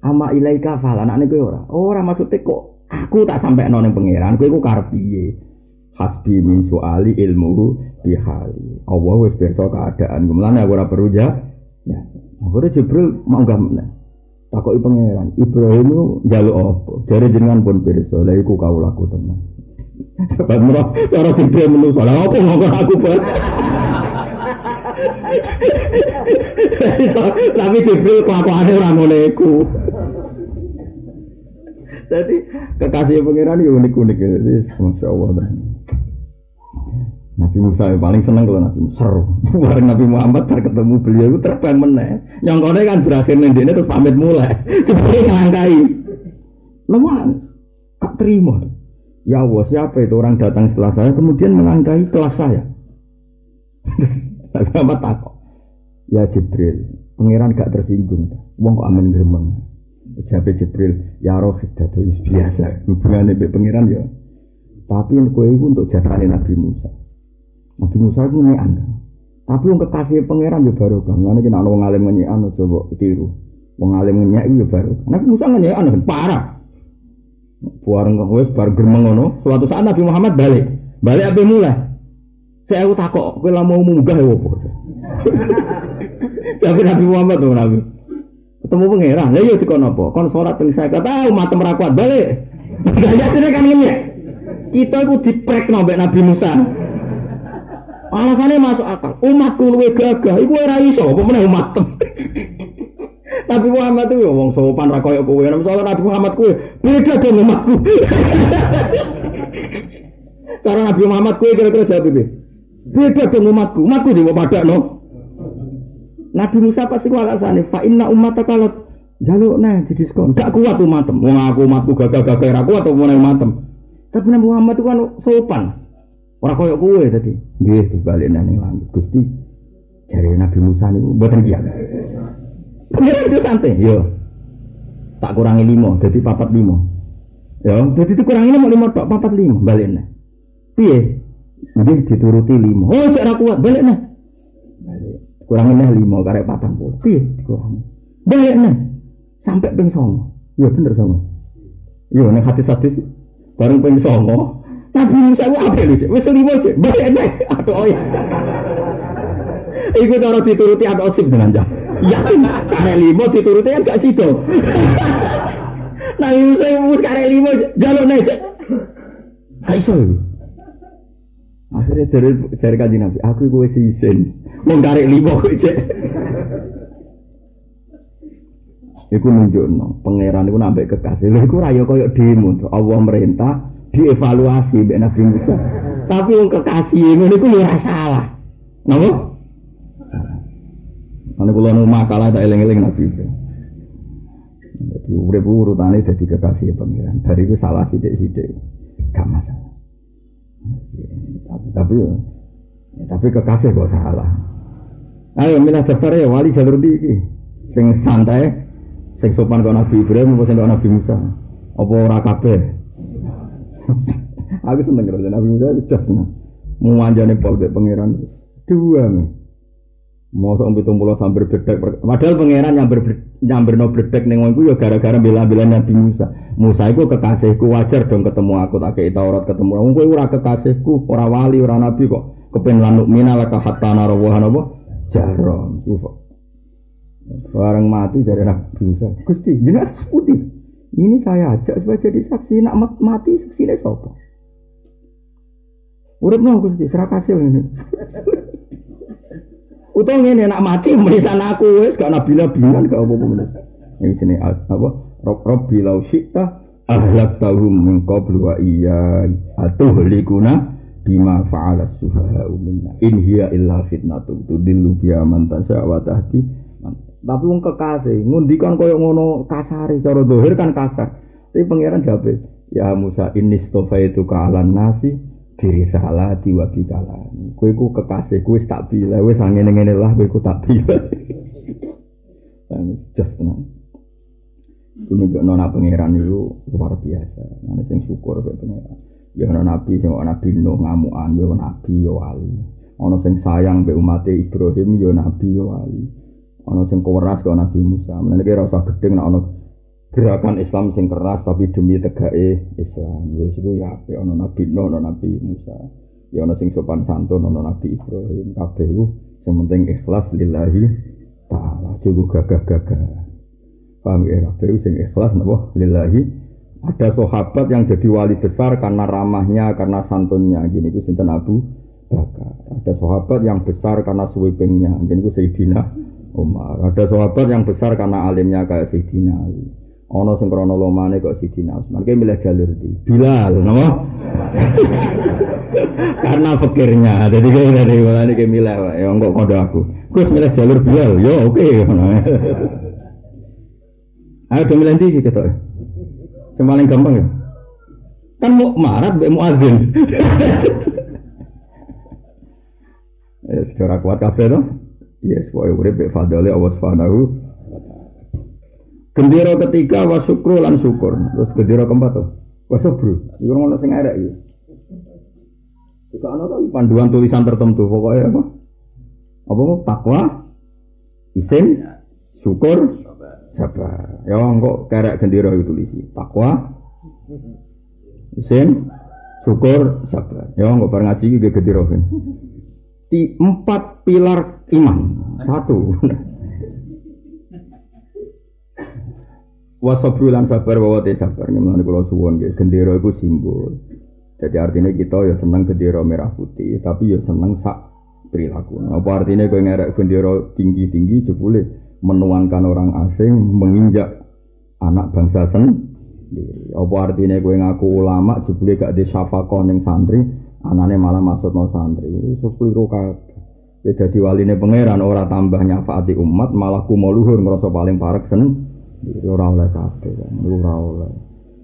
Ama ilaika fala anakne kowe ora. Ora maksudnya kok aku tak sampai nang pangeran kowe iku karep piye? hasbi min suali ilmu bihali. Allah wis pirsa keadaan. Kemulan aku ora perlu ya. Ya. Akhirnya Jibril mau gak meneh. Takoki pangeran, Ibrahim itu jaluk apa? Jare jenengan pun pirsa, lha iku kaulaku tenan. Sebab merah, cara Jibril menusa, lha apa ngomong aku pun. Tapi Jibril kelakuannya orang iku. Jadi kekasih pangeran itu unik-unik ya. Masya Allah. Nabi Musa paling seneng kalau Nabi Musa seru. Bareng Nabi Muhammad bar ketemu beliau itu terbang meneh. Yang kau kan berakhir nih dia terus pamit mulai. Seperti ngelangkai. Lemah, tak terima. Ya Allah siapa itu orang datang setelah saya kemudian melangkahi kelas saya. Muhammad takut. Ya Jibril, pangeran gak tersinggung. Wong kok amin gremeng. Jabe Jibril, ya roh itu biasa. Hubungannya dengan pangeran ya. Tapi kue itu untuk jasane Nabi Musa. Nabi Musa itu nyekan. Tapi yang kekasih pangeran juga baru kan. Karena kita orang ngalim nyekan coba tiru. Wong ngalim nyekan juga baru. Nabi Musa kan parah. Buareng wes bar germeng ngono. Suatu saat Nabi Muhammad balik. Balik apa mulai? Saya aku takok, kowe lah mau munggah ya apa? Tapi Nabi Muhammad tuh Nabi. Ketemu pangeran, lah yo dikon apa? Kon salat ping saya kata umat merah kuat balik. Gak kan ngenyek. Kita itu diprek nombek Nabi Musa. Alasannya masuk akal. Umatku luwe gagah. Iku ora iso. Apa meneh umat. Nabi Muhammad itu wong sopan ra koyo kowe. Nabi Muhammad kowe beda dengan umatku. Karena Nabi Muhammad kowe kira-kira jawab iki. Beda dengan umatku. Umatku di pada no. Nabi Musa pasti ku alasane fa inna ummata kalau jaluk nah di diskon. Gak kuat umatem. Wong aku umatku gagah-gagah ra kuat apa umatem. Tapi Nabi Muhammad itu kan sopan. Orang koyok kue tadi. Nggih dibalik nang langit. Gusti dari Nabi Musa niku mboten kiat. Pengiran itu santai, yo. Tak kurangi lima, jadi papat lima. Ya, jadi itu kurangi lima, lima tok, papat lima, balik nih. Piye? Nanti dituruti lima. Oh, cek kuat, balik nih. Kurangi nih lima, karek patang puluh. Piye? Dikurangi. Balik nih. Sampai ping. Iya bener songo. Iya, nih hati-hati. Bareng ping songo. Nabi Musa itu apa lu? Wes lima cek, balik nih. Aduh oh ya. Iku cara dituruti ada osip dengan jam. Yakin karek lima dituruti kan gak sido. Nabi Musa itu mus karek lima jalur nih cek. Gak iso itu. Akhirnya dari dari kaji Nabi, aku gue sisen, mau karek lima cek. Iku nunjuk no, pangeran iku nambah kekasih. Lha iku raya koyo demo, Allah merintah dievaluasi mbek Nabi Musa. Tapi wong kekasih ngono iku ora salah. Napa? Ana kula nu makalah tak eling-eling Nabi. Jadi urip urutane dadi kekasih pangeran. Dari iku salah sithik-sithik. Gak masalah. Tapi tapi tapi kekasih kok salah. Ayo milah daftar ya wali jalur di sing santai Sing sopan kok Nabi Ibrahim apa sing Nabi Musa? Apa ora kabeh? Aku seneng karo Nabi Musa itu jos seneng. Muanjane pol pangeran. Dua nih. Mosok pitung pulau sambil bedek, padahal pangeran nyamber nyamber no bedek neng wongku ya gara-gara bela-bela Nabi Musa. Musa itu kekasihku wajar dong ketemu aku tak kayak Taurat ketemu. Wong kowe ora kekasihku, ora wali, ora nabi kok. Kepen lanuk mina laka hatta narawahan apa? Jarom. Barang mati dari Nabi Musa. Gusti, jenengan putih. Ini saya ajak supaya jadi saksi. Nak mati saksi ini sopo. Urip no Gusti, serak hasil ini. Utang ini nak mati menisan aku wes gak nabi nabian gak apa apa Ini sini apa? Rob Robbi lau syikta ahlak tahum min qablu wa iya atuhlikuna bima fa'ala sufaha minna. In hiya illa fitnatum tudillu biya man tasya wa tahdi tapi wong kekasih ngundikan koyo ngono kasare cara dohir kan kasar. Tapi pangeran jawab ya Musa ini stofa itu kalan nasi diri salah diwa bikalani kue ku kekasih kue tak bila wes angin ngene lah kue ku tak bila just tenang ku nunjuk nona pangeran itu luar biasa. Mana sing syukur ke pangeran. Ya nona nabi sing nabi nuh ngamuan ya nabi ya wali. Ono sing sayang be umat Ibrahim ya nabi ya wali. Ono sing keras ke nabi Musa. Menene kira usah gedeng nek ono gerakan Islam sing keras tapi demi tegake Islam. Ya iku ya ape ana Nabi Nuh, ana Nabi Musa. Ya ana sing sopan santun ana Nabi Ibrahim. Kabeh iku sing penting ikhlas lillahi taala. Juga gagah-gagah. Paham ya kabeh sing ikhlas napa lillahi ada sahabat yang jadi wali besar karena ramahnya, karena santunnya. Gini ku sinten Abu Bakar. Ada sahabat yang besar karena sweepingnya. Gini ku Sayyidina Umar. Ada sahabat yang besar karena alimnya kayak Sayyidina Ali. Ono sing krana lomane kok Sidina Utsman. Ki milih jalur di Bilal, napa? Karena fikirnya. Jadi kayak dari mulane ki milih ya kok kondo aku. Gus milih jalur Bilal. Yo oke. Ayo do milih ndi ketok. Sing paling gampang ya. Kan mau marat mbek muadzin. Ya, secara kuat kabeh to. Yes, wae urip be fadale Allah Subhanahu Gendera ketiga wa syukru lan syukur. Terus gendera keempat tuh. Wa sabru. Iku ngono sing arek iki. Jika ana to panduan tulisan tertentu pokoknya apa? Apa mau takwa, isin, syukur, sabar. Ya kok kerek gendera itu tulisi. Takwa, isin, syukur, sabar. Ya kok bareng ngaji iki gendera. Di empat pilar iman. Satu. Wasabru lan sabar wa te sabar nyemane kula suwon nggih gendera iku simbol. Jadi artinya kita ya seneng gendera merah putih, tapi ya seneng sak perilaku. Apa artinya kowe ngerek gendera tinggi-tinggi jebule menuankan orang asing menginjak anak bangsa sendiri. Apa artinya kowe ngaku ulama jebule gak di syafaqah ning santri, anane malah masuk no santri. Iso kliru kabeh. Beda diwaline pangeran ora tambah nyafaati umat, malah kumuluhur ngerasa paling parek seneng ora oleh kabeh kan ora oleh.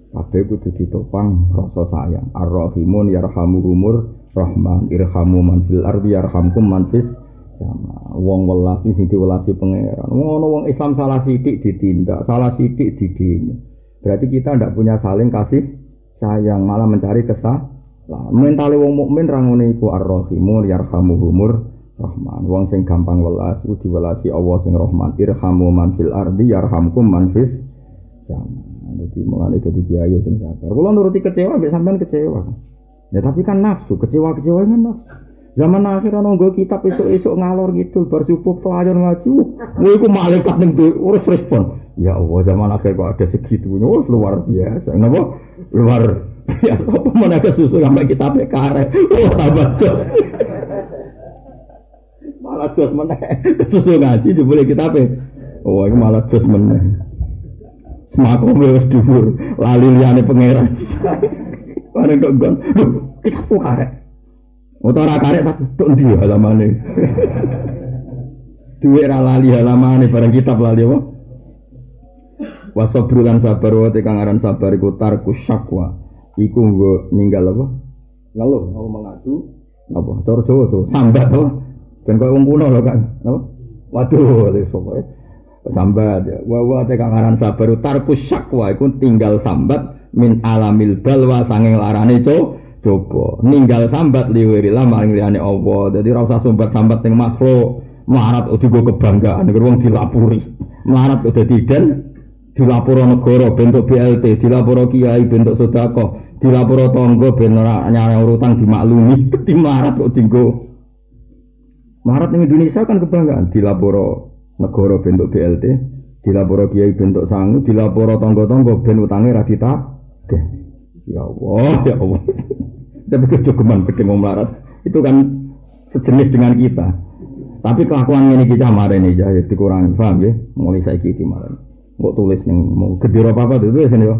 Kabeh kudu ditopang rasa sayang. Ar-rahimun yarhamuhumur rahman irhamu man fil ardi yarhamkum man fis sama. Wong welasi sing diwelasi pangeran. Ngono wong Islam salah sithik ditindak salah sithik didemo berarti kita ndak punya saling kasih sayang malah mencari kesah lah mentale wong mukmin ra ngene iku ar-rahimun yarhamuhumur Rahman. Wong sing gampang welas iku diwelasi Allah sing Rahman. Irhamu man fil ardi yarhamkum man fis sama. Jadi mulai jadi kiai sing sabar. Kalau nuruti kecewa, biasa sampean kecewa. Ya tapi kan nafsu, kecewa-kecewa kan nafsu. Zaman akhir nggo kitab esuk-esuk ngalor gitu, bar pelajar ngaji. Kowe iku malaikat ning urus respon. Ya Allah, zaman akhir kok ada segitunya, oh, luar biasa. Kenapa? Luar ya apa mana susu sampai kita karek. Oh, tambah malah jos meneh. Susu ngaji boleh kita apa? Oh, ini malah jos meneh. Semakom wis dhuwur, lali liyane pangeran. Bareng tok gon, kita kok karek. Utawa karek tapi tok ndi halamane. Duwe ra lali halamane bareng kitab lali apa? Wasabru lan sabar wa te sabar iku tarku syakwa. Iku nggo ninggal apa? Ngeluh, mau mengadu apa? Cara Jawa tuh, sambat apa? Dan kau wong kuno lho kan. Apa? Waduh, wis pokoke sambat ya. Wa wa te kang sabar tarku syakwa iku tinggal sambat min alamil balwa sanging larane co coba ninggal sambat liwirilah maring liyane Allah. Dadi ora usah sambat-sambat ning makhluk. Melarat udah gue kebanggaan, wong dilapuri. Melarat udah tidak dilaporo negara bentuk BLT, dilaporo kiai bentuk sodako, dilaporo tonggo ben ora nyare urutan dimaklumi, di melarat kok dinggo. Melarat ning Indonesia kan kebanggaan, dilaporo negara bentuk BLT, dilaporo kiai bentuk sangu, dilaporo tonggo-tonggo ben utange ra Ya Allah, ya Allah. Tapi kejogeman ketemu melarat. Itu kan sejenis dengan kita. Tapi kelakuan ini kita kemarin ini ya dikurangi, paham ya? Mulai saya kiti kemarin. Nggak tulis nih, mau gede apa apa tulis nih ya.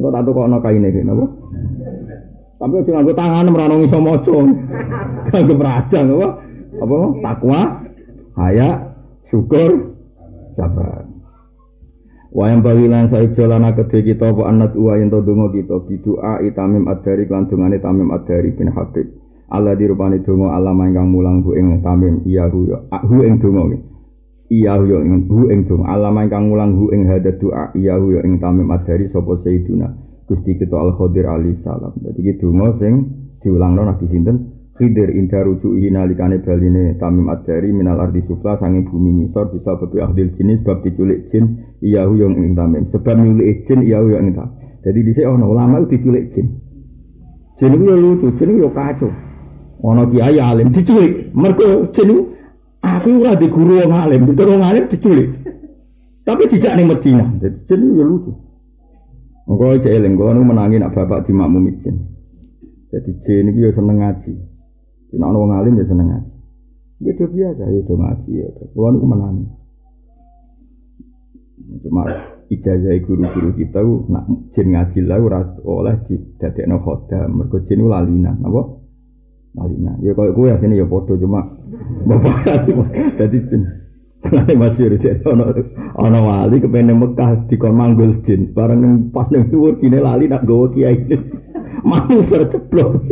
Nggak tahu kok nak kain ini, apa? Tapi aja nganggo tangan meranongi iso maca. Kanggo meraja apa? Apa? Takwa, haya, syukur, sabar. Wayang bagi lan saya jalan kedhe kita apa anat uwa yen to donga kita bidua itamim adari lan dongane tamim adari bin Habib. Allah dirupani donga alama ingkang mulang bu ing tamim iya hu ya hu ing donga iya hu ya ing hu ing donga alama mulang hu ing hadat doa iya hu ya ing tamim adari sapa sayyiduna Gusti kita Al Khadir alaihi salam. Dadi iki donga sing diulangno Nabi sinten Khidir inda rujuki nalikane baline tamim adari minal ardi sufla sange bumi ngisor bisa bebi ahdil jenis sebab diculik jin iyahu yang ing tamim. Sebab nyulik jin iyahu yang ing tamim. Jadi dhisik ana ulama diculik jin. Jin itu lucu jin itu kacau. Ana kiai alim diculik. Mergo jin aku ora di guru wong alim. Betul alim diculik. Tapi dijak ning Medina. Jadi jin itu lucu. Engko cek eling kula menangi nak bapak dimakmumi jin. Jadi jin itu ya seneng ngaji Nek ana wong alim ya seneng ngaji. Ya itu biasa, ya itu ngaji ya. Kulo niku menangi. Cuma ijazah guru-guru kita nak jin ngaji lah ora oleh didadekno khodam. Mergo jin lalinan, apa? Lalinan. Ya koyo kowe asine ya padha cuma bapak dadi jin. Mulane masyhur jadi ana ana wali kepengen Mekah dikon manggul jin, bareng pas ning dhuwur kine lali nak gawa kiai. Mau terceplok.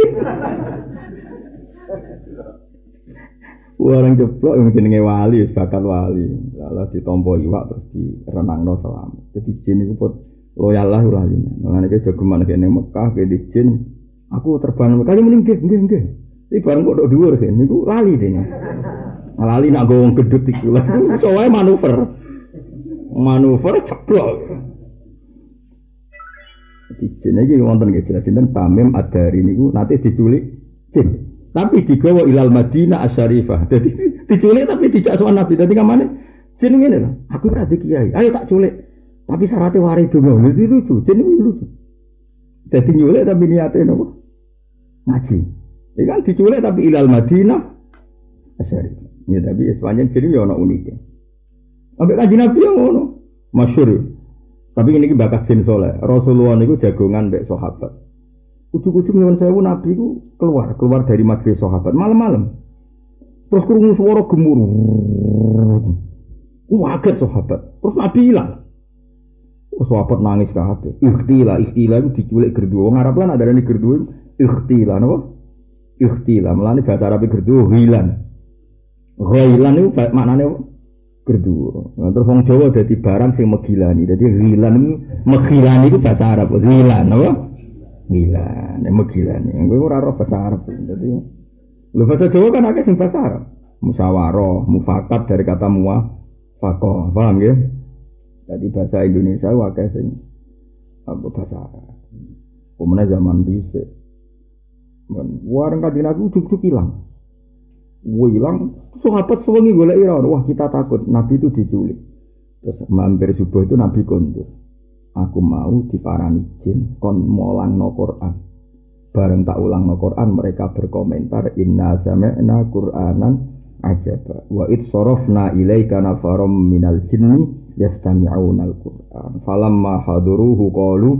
Orang jeblok yang jenenge wali, bakat wali. Lalu ditompo iwak terus di renangno selamat. Jadi jin itu pun loyal lah lali. Mengenai ke jogeman ke Mekah ke di jin. Aku terbang kali mending nggih nggih nggih. Iki bareng kok dhuwur niku lali dene. Lali nak gowong gedut iku lah. Manuver. Manuver ceblok. Di jin iki wonten nggih jelas sinten Tamim Adari niku nanti diculik jin. Tapi digawa ilal Madinah asyarifah. Jadi diculik tapi dijak soal Nabi. Jadi kamane jeneng ini lah. Aku berarti kiai. Ayo tak culik. Tapi syaratnya wari donga. Jadi lucu. Jeneng ini lucu. Jadi nyulik tapi niatnya nopo ngaji. Ini kan diculik tapi ilal Madinah asyarifah. Ya tapi sepanjang jeneng ya ono uniknya. Sampai kaji Nabi yang ngono. Masyur. Tapi ini bakat jin soleh. Rasulullah itu jagongan mbek sahabat. Ujuk-ujuk nyuwun sewu Nabi ku keluar, keluar dari majelis sahabat malam-malam. Terus kurungu suara gemuruh. Waget sahabat. Terus Nabi hilang. Oh, sahabat nangis hati. Ikhtila, ikhtila itu diculik gerdu. Wong Arab lan ada nih gerdu. Ikhtila, napa? Ikhtila. Melani bahasa Arab gerdu hilan. Ghailan itu maknanya? Gerdu. Nah, terus wong Jawa jadi barang sing megilani. Jadi hilan megilani itu bahasa Arab. Hilan, apa? Gila, nek gila nih. Gue ora roh bahasa Arab. Jadi, lu bahasa Jawa kan akeh sing bahasa Arab. Musyawarah, mufakat dari kata muah, fakoh, paham ya? Jadi bahasa Indonesia akeh sing apa bahasa Arab. Kemudian zaman bisa. Warang kadin aku cukup hilang. Gue hilang, sahabat gue iran. Wah kita takut, Nabi itu diculik. Terus mampir subuh itu Nabi kondur aku mau diparani jin kon molang no Quran. Bareng tak ulang no Quran mereka berkomentar inna sami'na Qur'anan ajaba wa id sorofna ilaika nafarom minal jinni yastami'una al-Qur'an. Falamma haduruhu qalu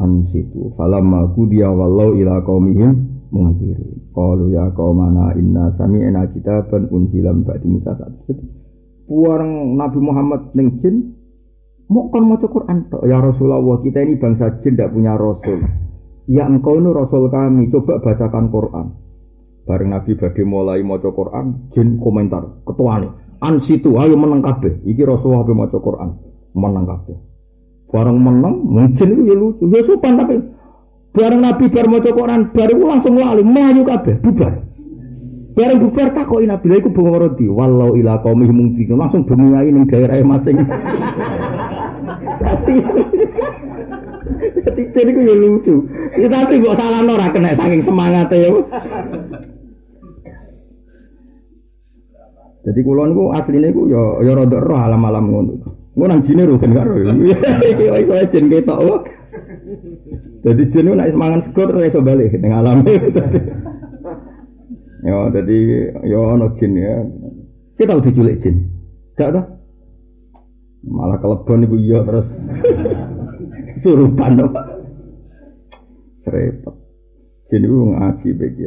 ansitu. Falamma kudiya wallau ila qaumihim mungkiri qalu ya qaumana inna sami'na kitaban unsilam ba'di Musa Puarang Nabi Muhammad ning jin Mau kon mau Quran Ya Rasulullah, kita ini bangsa jin tidak punya rasul. Ya engkau ini rasul kami, coba bacakan Quran. Bareng Nabi badhe mulai maca Quran, jin komentar, ketuane, an situ ayo menang kabeh. Iki Rasulullah mau Quran, menang kabeh. Bareng menang, mungkin itu ya lucu, ya sopan tapi Bareng Nabi bar maca Quran, baru langsung lali, maju kabeh, bubar. Bareng bubar takoki Nabi lha iku bengoro di walau ila qaumi mungkin langsung bumi ning daerah masing. Jadi jadi ya lucu. Ya, tapi kok salah ora kena saking semangatnya ya. Jadi kulon ku aslinya ku ya ya rada roh alam-alam ngono. Ngono nang jine kan karo. Iki iso jin ketok. Jadi jin ku nek semangat sego terus iso balik ning alam. Jadi ya ono jin ya. Kita tahu diculik jin. Gak tau? Malah kelebon iku iya terus surupan apa? Serepet. Jin itu ngaji bagi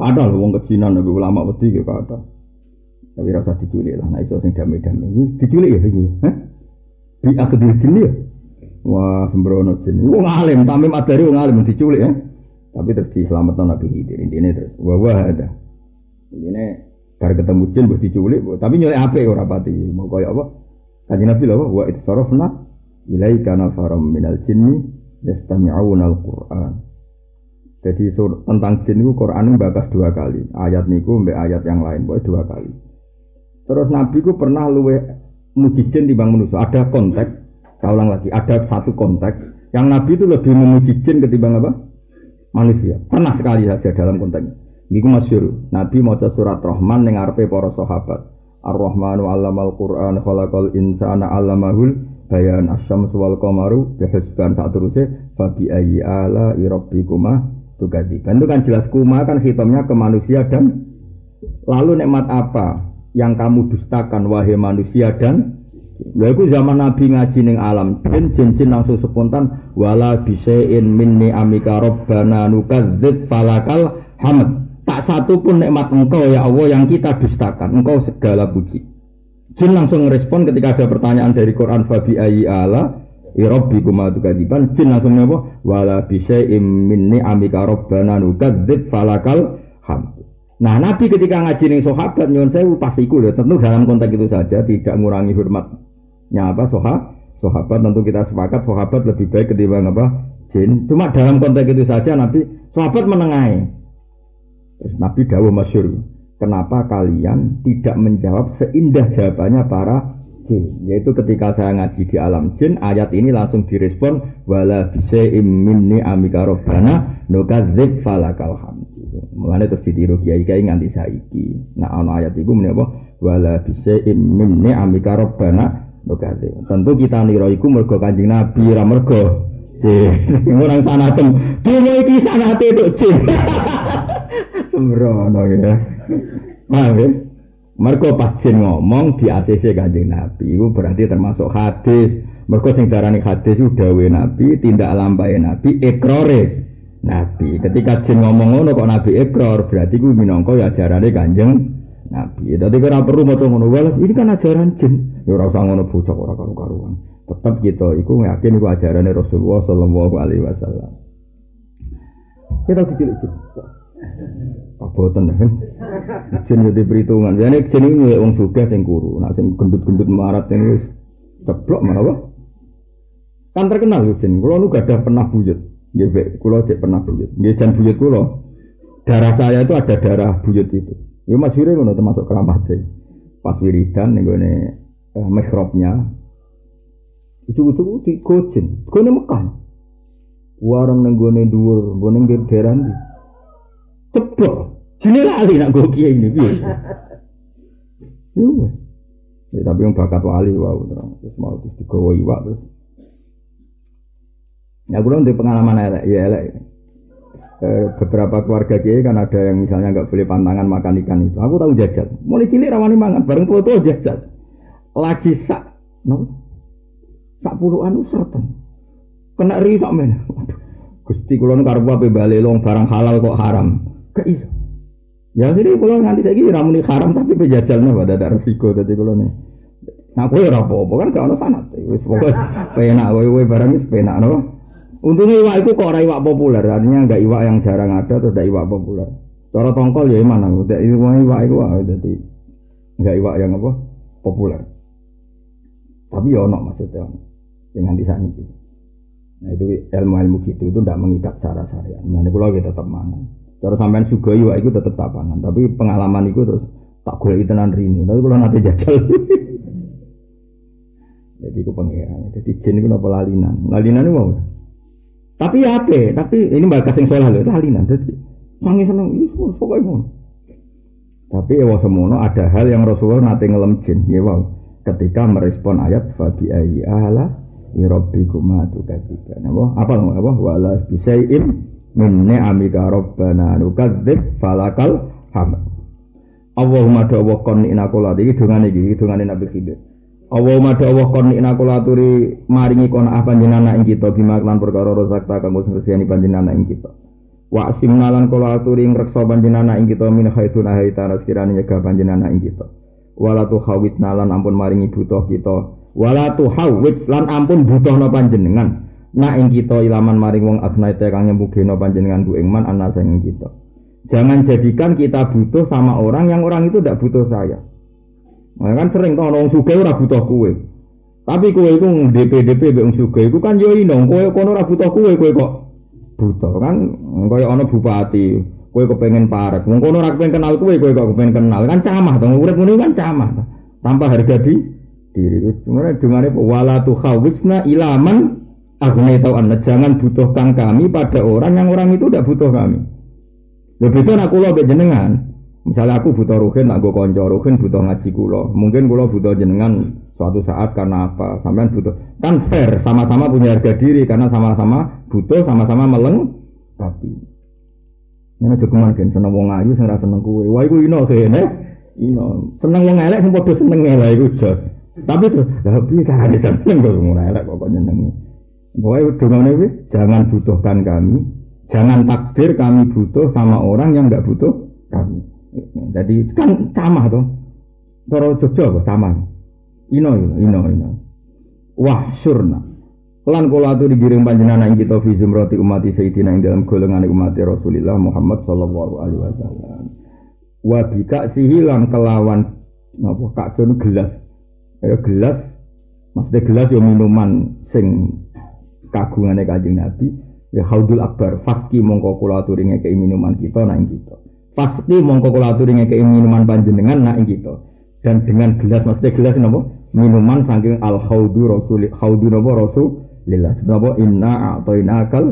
Padahal wong kejinan lebih ulama wedi ke kata. Tapi rasa diculik lah, nah itu sing damai-damai. Ini diculik ya ini? Di akhir jin ya. Wah, sembrono jin. Wong alim, tamim adari wong alim diculik ya. Tapi terus diselamatkan Nabi Khidir. Intinya terus, wah wah ada. Ini bar ketemu jin buat diculik, tapi nyulik apa ya rapati. Mau kaya apa? Kaji Nabi lah, wah itu sarofna ilaika nafaram minal jinni yastami'una al-Qur'an. Jadi tentang jin itu Quran bakas dua kali. Ayat niku mbak ayat yang lain, boleh dua kali. Terus Nabi ku pernah luwe muji jin di bang manusia. Ada konteks, saya ulang lagi, ada satu konteks yang Nabi itu lebih memuji jin ketimbang apa? Manusia. Pernah sekali saja dalam konteks. Niku masyur. Nabi mau surat Rahman yang arpe para sahabat. Ar-Rahmanu allamal Qur'an khalaqal insana allamahul bayan asyamsu wal qamaru bihusban saat terusnya fabi ayyi ala irabbikuma tugadi. Kan itu kan jelas kuma kan hitamnya ke manusia dan lalu nikmat apa yang kamu dustakan wahai manusia dan Lalu zaman Nabi ngaji ning alam jin jin jin langsung spontan wala bisein minni amika robbana nukadzib falakal hamd. Tak satu pun nikmat engkau ya Allah yang kita dustakan. Engkau segala puji. Jin langsung respon ketika ada pertanyaan dari Quran fabi ayi ala irobbi kumatu kadiban. Jin langsung ngapa wala bisein minni amika robbana nukadzib falakal hamd. Nah, Nabi ketika ngaji ning sahabat nyuwun sewu pas iku lho, tentu dalam konteks itu saja tidak mengurangi hormatnya apa soha sahabat tentu kita sepakat sahabat lebih baik ketimbang apa jin. Cuma dalam konteks itu saja Nabi sahabat menengahi. Terus Nabi dawuh masyur, kenapa kalian tidak menjawab seindah jawabannya para jin? Yaitu ketika saya ngaji di alam jin, ayat ini langsung direspon wala bisya'im minni amika robbana nukadzib falakal hamd. Mulane terus ditiru kiai-kiai nganti saiki. Nah ana ayat iku menapa wala bisya'im min ni'amika rabbana nukate. Tentu kita nira iku mergo Kanjeng Nabi ra mergo Orang sana tem, dunia iki sanate tok jin. Sembrono ya. Paham ya? Mergo pas jin ngomong di ACC Kanjeng Nabi, itu berarti termasuk hadis. Mergo sing darani hadis itu dawe Nabi, tindak lampai Nabi, ikrore. Nabi. Ketika jin ngomong ngono kok Nabi ekor, berarti ku minangka ya ajarane Kanjeng Nabi. Dadi ora perlu maca ngono wae. Ini kan ajaran jin. Ya ora usah ngono bocah ora karu-karuan. Tetap kita iku yakin iku ajarane Rasulullah sallallahu alaihi wasallam. Kita dicilik jin. Aboten kan. Jin yo perhitungan. Jane jin ini wong sugih sing kuru. Nek sing gendut-gendut marat ini wis ceplok malah Kan terkenal yo jin. Kulo nu gadah pernah buyut. Nggih, kula cek pernah buyut. Nggih, jan buyut kula. Darah saya itu ada darah buyut itu. Ya Mas Yuri ngono termasuk keramatnya. Pas wiridan ning gone eh, mihrabnya. Ucu-ucu di Gojen, gone Mekah. Warung ning gone dhuwur, gone ning daerah ndi. Ceblok. Jene lali nak go kiai ini. Yo. Ya, tapi yang bakat wali wow terus mau terus digawa iwak terus Ya gue untuk pengalaman elek, ya elek. E, beberapa keluarga kiai kan ada yang misalnya nggak boleh pantangan makan ikan itu. Aku tahu jajal. Mulai cilik rawani mangan, bareng tua tua jajal. Lagi sak, no, sak puluhan usratan. Kena risak men. Gusti kulon karbu apa balik barang halal kok haram. Gak iso. Ya jadi kalau nanti saya kira ramuni haram tapi pejajal nih pada ada resiko tadi kalau nih. Nah, kue rapopo kan gak ada sanat. Wis pokoknya penak, kue barang wis penak no. Untungnya iwak itu kok orang iwak populer, artinya enggak iwak yang jarang ada terus enggak iwak populer. Cara tongkol ya mana? Udah iwak iwak itu jadi enggak iwak yang apa populer. Tapi ya ono maksudnya yang nanti saat ini. Nah itu ilmu-ilmu gitu itu tidak mengikat secara syariat. Nah ini kalau kita tetap mangan. Cara sampean sugoi itu tetap tapangan. Tapi pengalaman itu terus tak boleh tenan rini. Tapi kalau nanti jajal. Jadi itu pengiran. Jadi jin itu apa lalinan. Lalinan itu mau. Tapi ya apa? Tapi ini mbak kasing soal loh. Lalinan. Jadi sangi seneng. Ini pokoknya mau. Tapi ya semono ada hal yang Rasulullah nanti ngelem jin. Ya. Ketika merespon ayat fabi ayi ala irobbikum tukadzibun. Apa? Apa apa wala bisai'im min ni'amika rabbana nukadzib falakal hamd. Allahumma do wa kon ina kula iki dongane iki Nabi Khidir. Allahumma do wa kon ina maringi kon apa panjenengan ing kita bima lan perkara rozakta kanggo ngreseni panjenengan ing kita. Wa asimna lan kula aturi ngreksa panjenengan ing kita min haitsu nahaita sekirane nyegah panjenengan ing kita. Wala tu khawitna lan ampun maringi butuh kita wala tuhawwid lan ampun butuhna panjenengan nak ing kita ilaman maring wong asnaite kang nyembugeno panjenengan ku ing man ana sing kita. Jangan jadikan kita butuh sama orang yang orang itu tidak butuh saya. Nah, kan sering toh orang suka ora butuh kue tapi kue itu DP DP wong suka itu kan yo ino kue kono ora butuh kue kue kok butuh kan? Kaya ana bupati kue kepengen parek. Wong kono ora kepengen kenal kue kue kok kepengen kenal. Kan camah to urip ngene kan camah tanpa harga di diri. Dengan itu wala khawisna ilaman agne tau anda jangan butuhkan kami pada orang yang orang itu tidak butuh kami. Lebih itu aku lo jenengan. Misalnya aku butuh ruhin, aku konco ruhin butuh ngaji kulo. Mungkin kulo butuh jenengan suatu saat karena apa? Sampai butuh. Kan fair, sama-sama punya harga diri karena sama-sama butuh, sama-sama meleng. Tapi ini cukup kan seneng wong ayu, seneng seneng kue. Wah, iku ino kene. Ino seneng wong elek, sing padha seneng elek jos. Tapi tuh, tapi carane seneng kok ngono elek kok nyenengi. Pokoknya dongane kuwi jangan butuhkan kami, jangan takdir kami butuh sama orang yang enggak butuh kami. Jadi kan camah tuh. Cara Jogja apa camah? Ino ino ino. Wah surna. Lan kula aturi digiring panjenengan ing kita fi zumrati umat sayyidina ing dalam golongan umat Rasulullah Muhammad sallallahu alaihi wasallam. Wa bika sihilan kelawan napa kaksun gelas ya gelas maksudnya gelas yo minuman sing kagungane Kanjeng Nabi ya haudul akbar faski mongko kula aturi minuman kita nak kita. Pasti mongko kula aturi ngekeki minuman panjenengan nak kita. Dan dengan gelas maksudnya gelas napa? Minuman saking al haudu rasul haudu napa rasulillah. Napa inna a'tainakal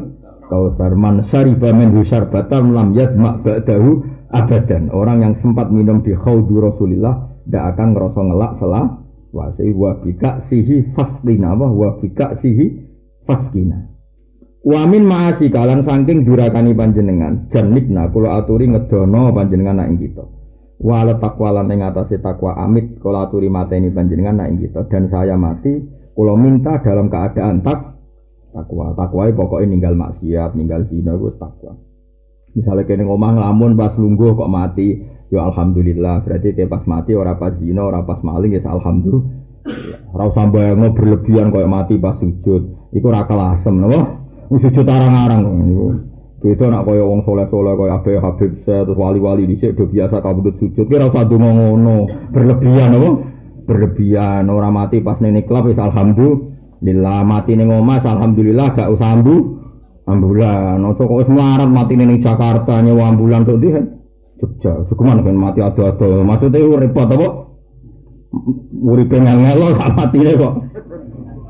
kausar. Man syariba min syarbatan lam yazma ba'dahu abadan. Orang yang sempat minum di haudu rasulillah tidak akan ngerasa ngelak selah Wasi wa bika sihi fasdina wa wa bika sihi faskina. Wamin maasi kalan saking durakani panjenengan janibna kula aturi ngedono panjenengan nak ing kita. Wala takwa ing atase takwa amit kula aturi mateni panjenengan nak ing kita dan saya mati kula minta dalam keadaan tak takwa. Takwa pokoknya ninggal maksiat, ninggal zina itu takwa. Misalnya kene ngomong lamun pas lungguh kok mati, Ya alhamdulillah, berarti dia pas mati ora pas zina, ora pas maling ya alhamdulillah. Ora usah bayangno berlebihan kayak mati pas sujud. Iku ora kelasem napa? Sujud arang-arang niku. Beda nak kaya wong soleh-soleh kaya Abe Habib saya terus wali-wali dhisik do biasa kabudut sujud. Kira usah donga ngono. Berlebihan apa? Berlebihan ora mati pas nene klub wis alhamdulillah. Mati ning omah alhamdulillah gak usah ambu. Ambulan, ojo kok wis melarat mati ning Jakarta nyewa ambulan tok ndi Jogja, Sukuman kan mati ado-ado. Maksudnya repot apa? Uripe ngelo sak matine kok.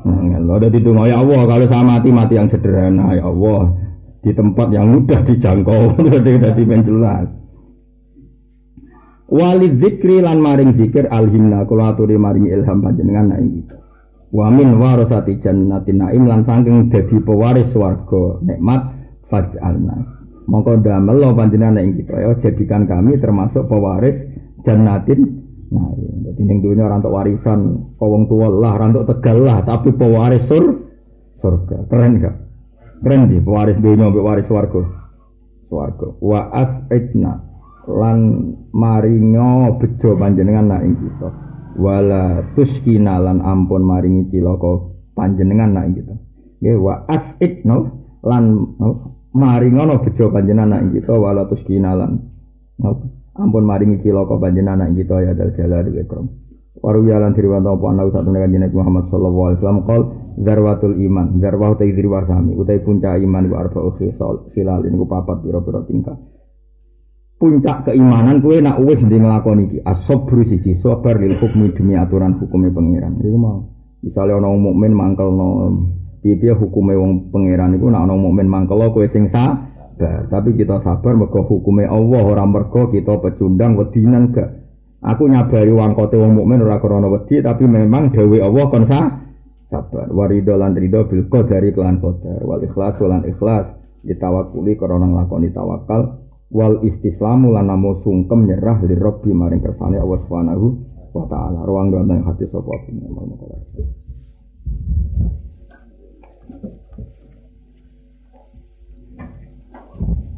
Ngelo ada di ya Allah kalau saya mati mati yang sederhana ya Allah di tempat yang mudah dijangkau jadi jadi jelas. Wali zikri lan maring zikir alhimna kula aturi maring ilham panjenengan nak kita. Wa min warasati jannatin naim lan saking dadi pewaris swarga nikmat faj'alna. Mongko damel lo panjenengan ing kita ya jadikan kami termasuk pewaris jannatin. Nah, iya. Jadi ning dunia orang warisan kawong tua lah, orang tegal lah, tapi pewaris sur surga. Keren gak? Keren di pewaris dunia, pewaris warga. Warga. Wa as'idna lan maringo bejo panjenengan nak ing kita. Wala tuskina lan ampun maringi cilaka panjenengan nak ing kita. Ya wa as'idna lan Mari ngono bejo panjenengan anak kita wala tuskinalan. Ampun maringi cilaka panjenengan anak kita ya dal jalal ikram. Waru yalan diriwayat apa ana satu kanjeng Nabi Muhammad sallallahu alaihi wasallam qol zarwatul iman. Zarwah ta diriwah sami utai puncak iman wa arba'u khisal khilal ini ku papat pira-pira tingkah puncak keimanan kue nak wis ndi nglakoni iki asobru siji sabar lil hukmi demi aturan hukumnya pangeran. Iku mau misalnya ana mukmin mangkelno piye hukume wong pangeran iku nak ana mukmin mangkel kowe sing sabar tapi kita sabar mergo hukume Allah ora mergo kita pecundang wedinan gak. Aku nyabari wangkote wong mukmin ora krana wedi tapi memang dawe Allah kon sabar. Warido lan rido bil qadari kelan qadar. Wal ikhlas lan ikhlas. Ditawakuli krana nglakoni tawakal. Wal istislamu lan namo sungkem nyerah li rabbi maring kersane Allah Subhanahu wa taala. Ruang doa hati sapa Thank Thank you.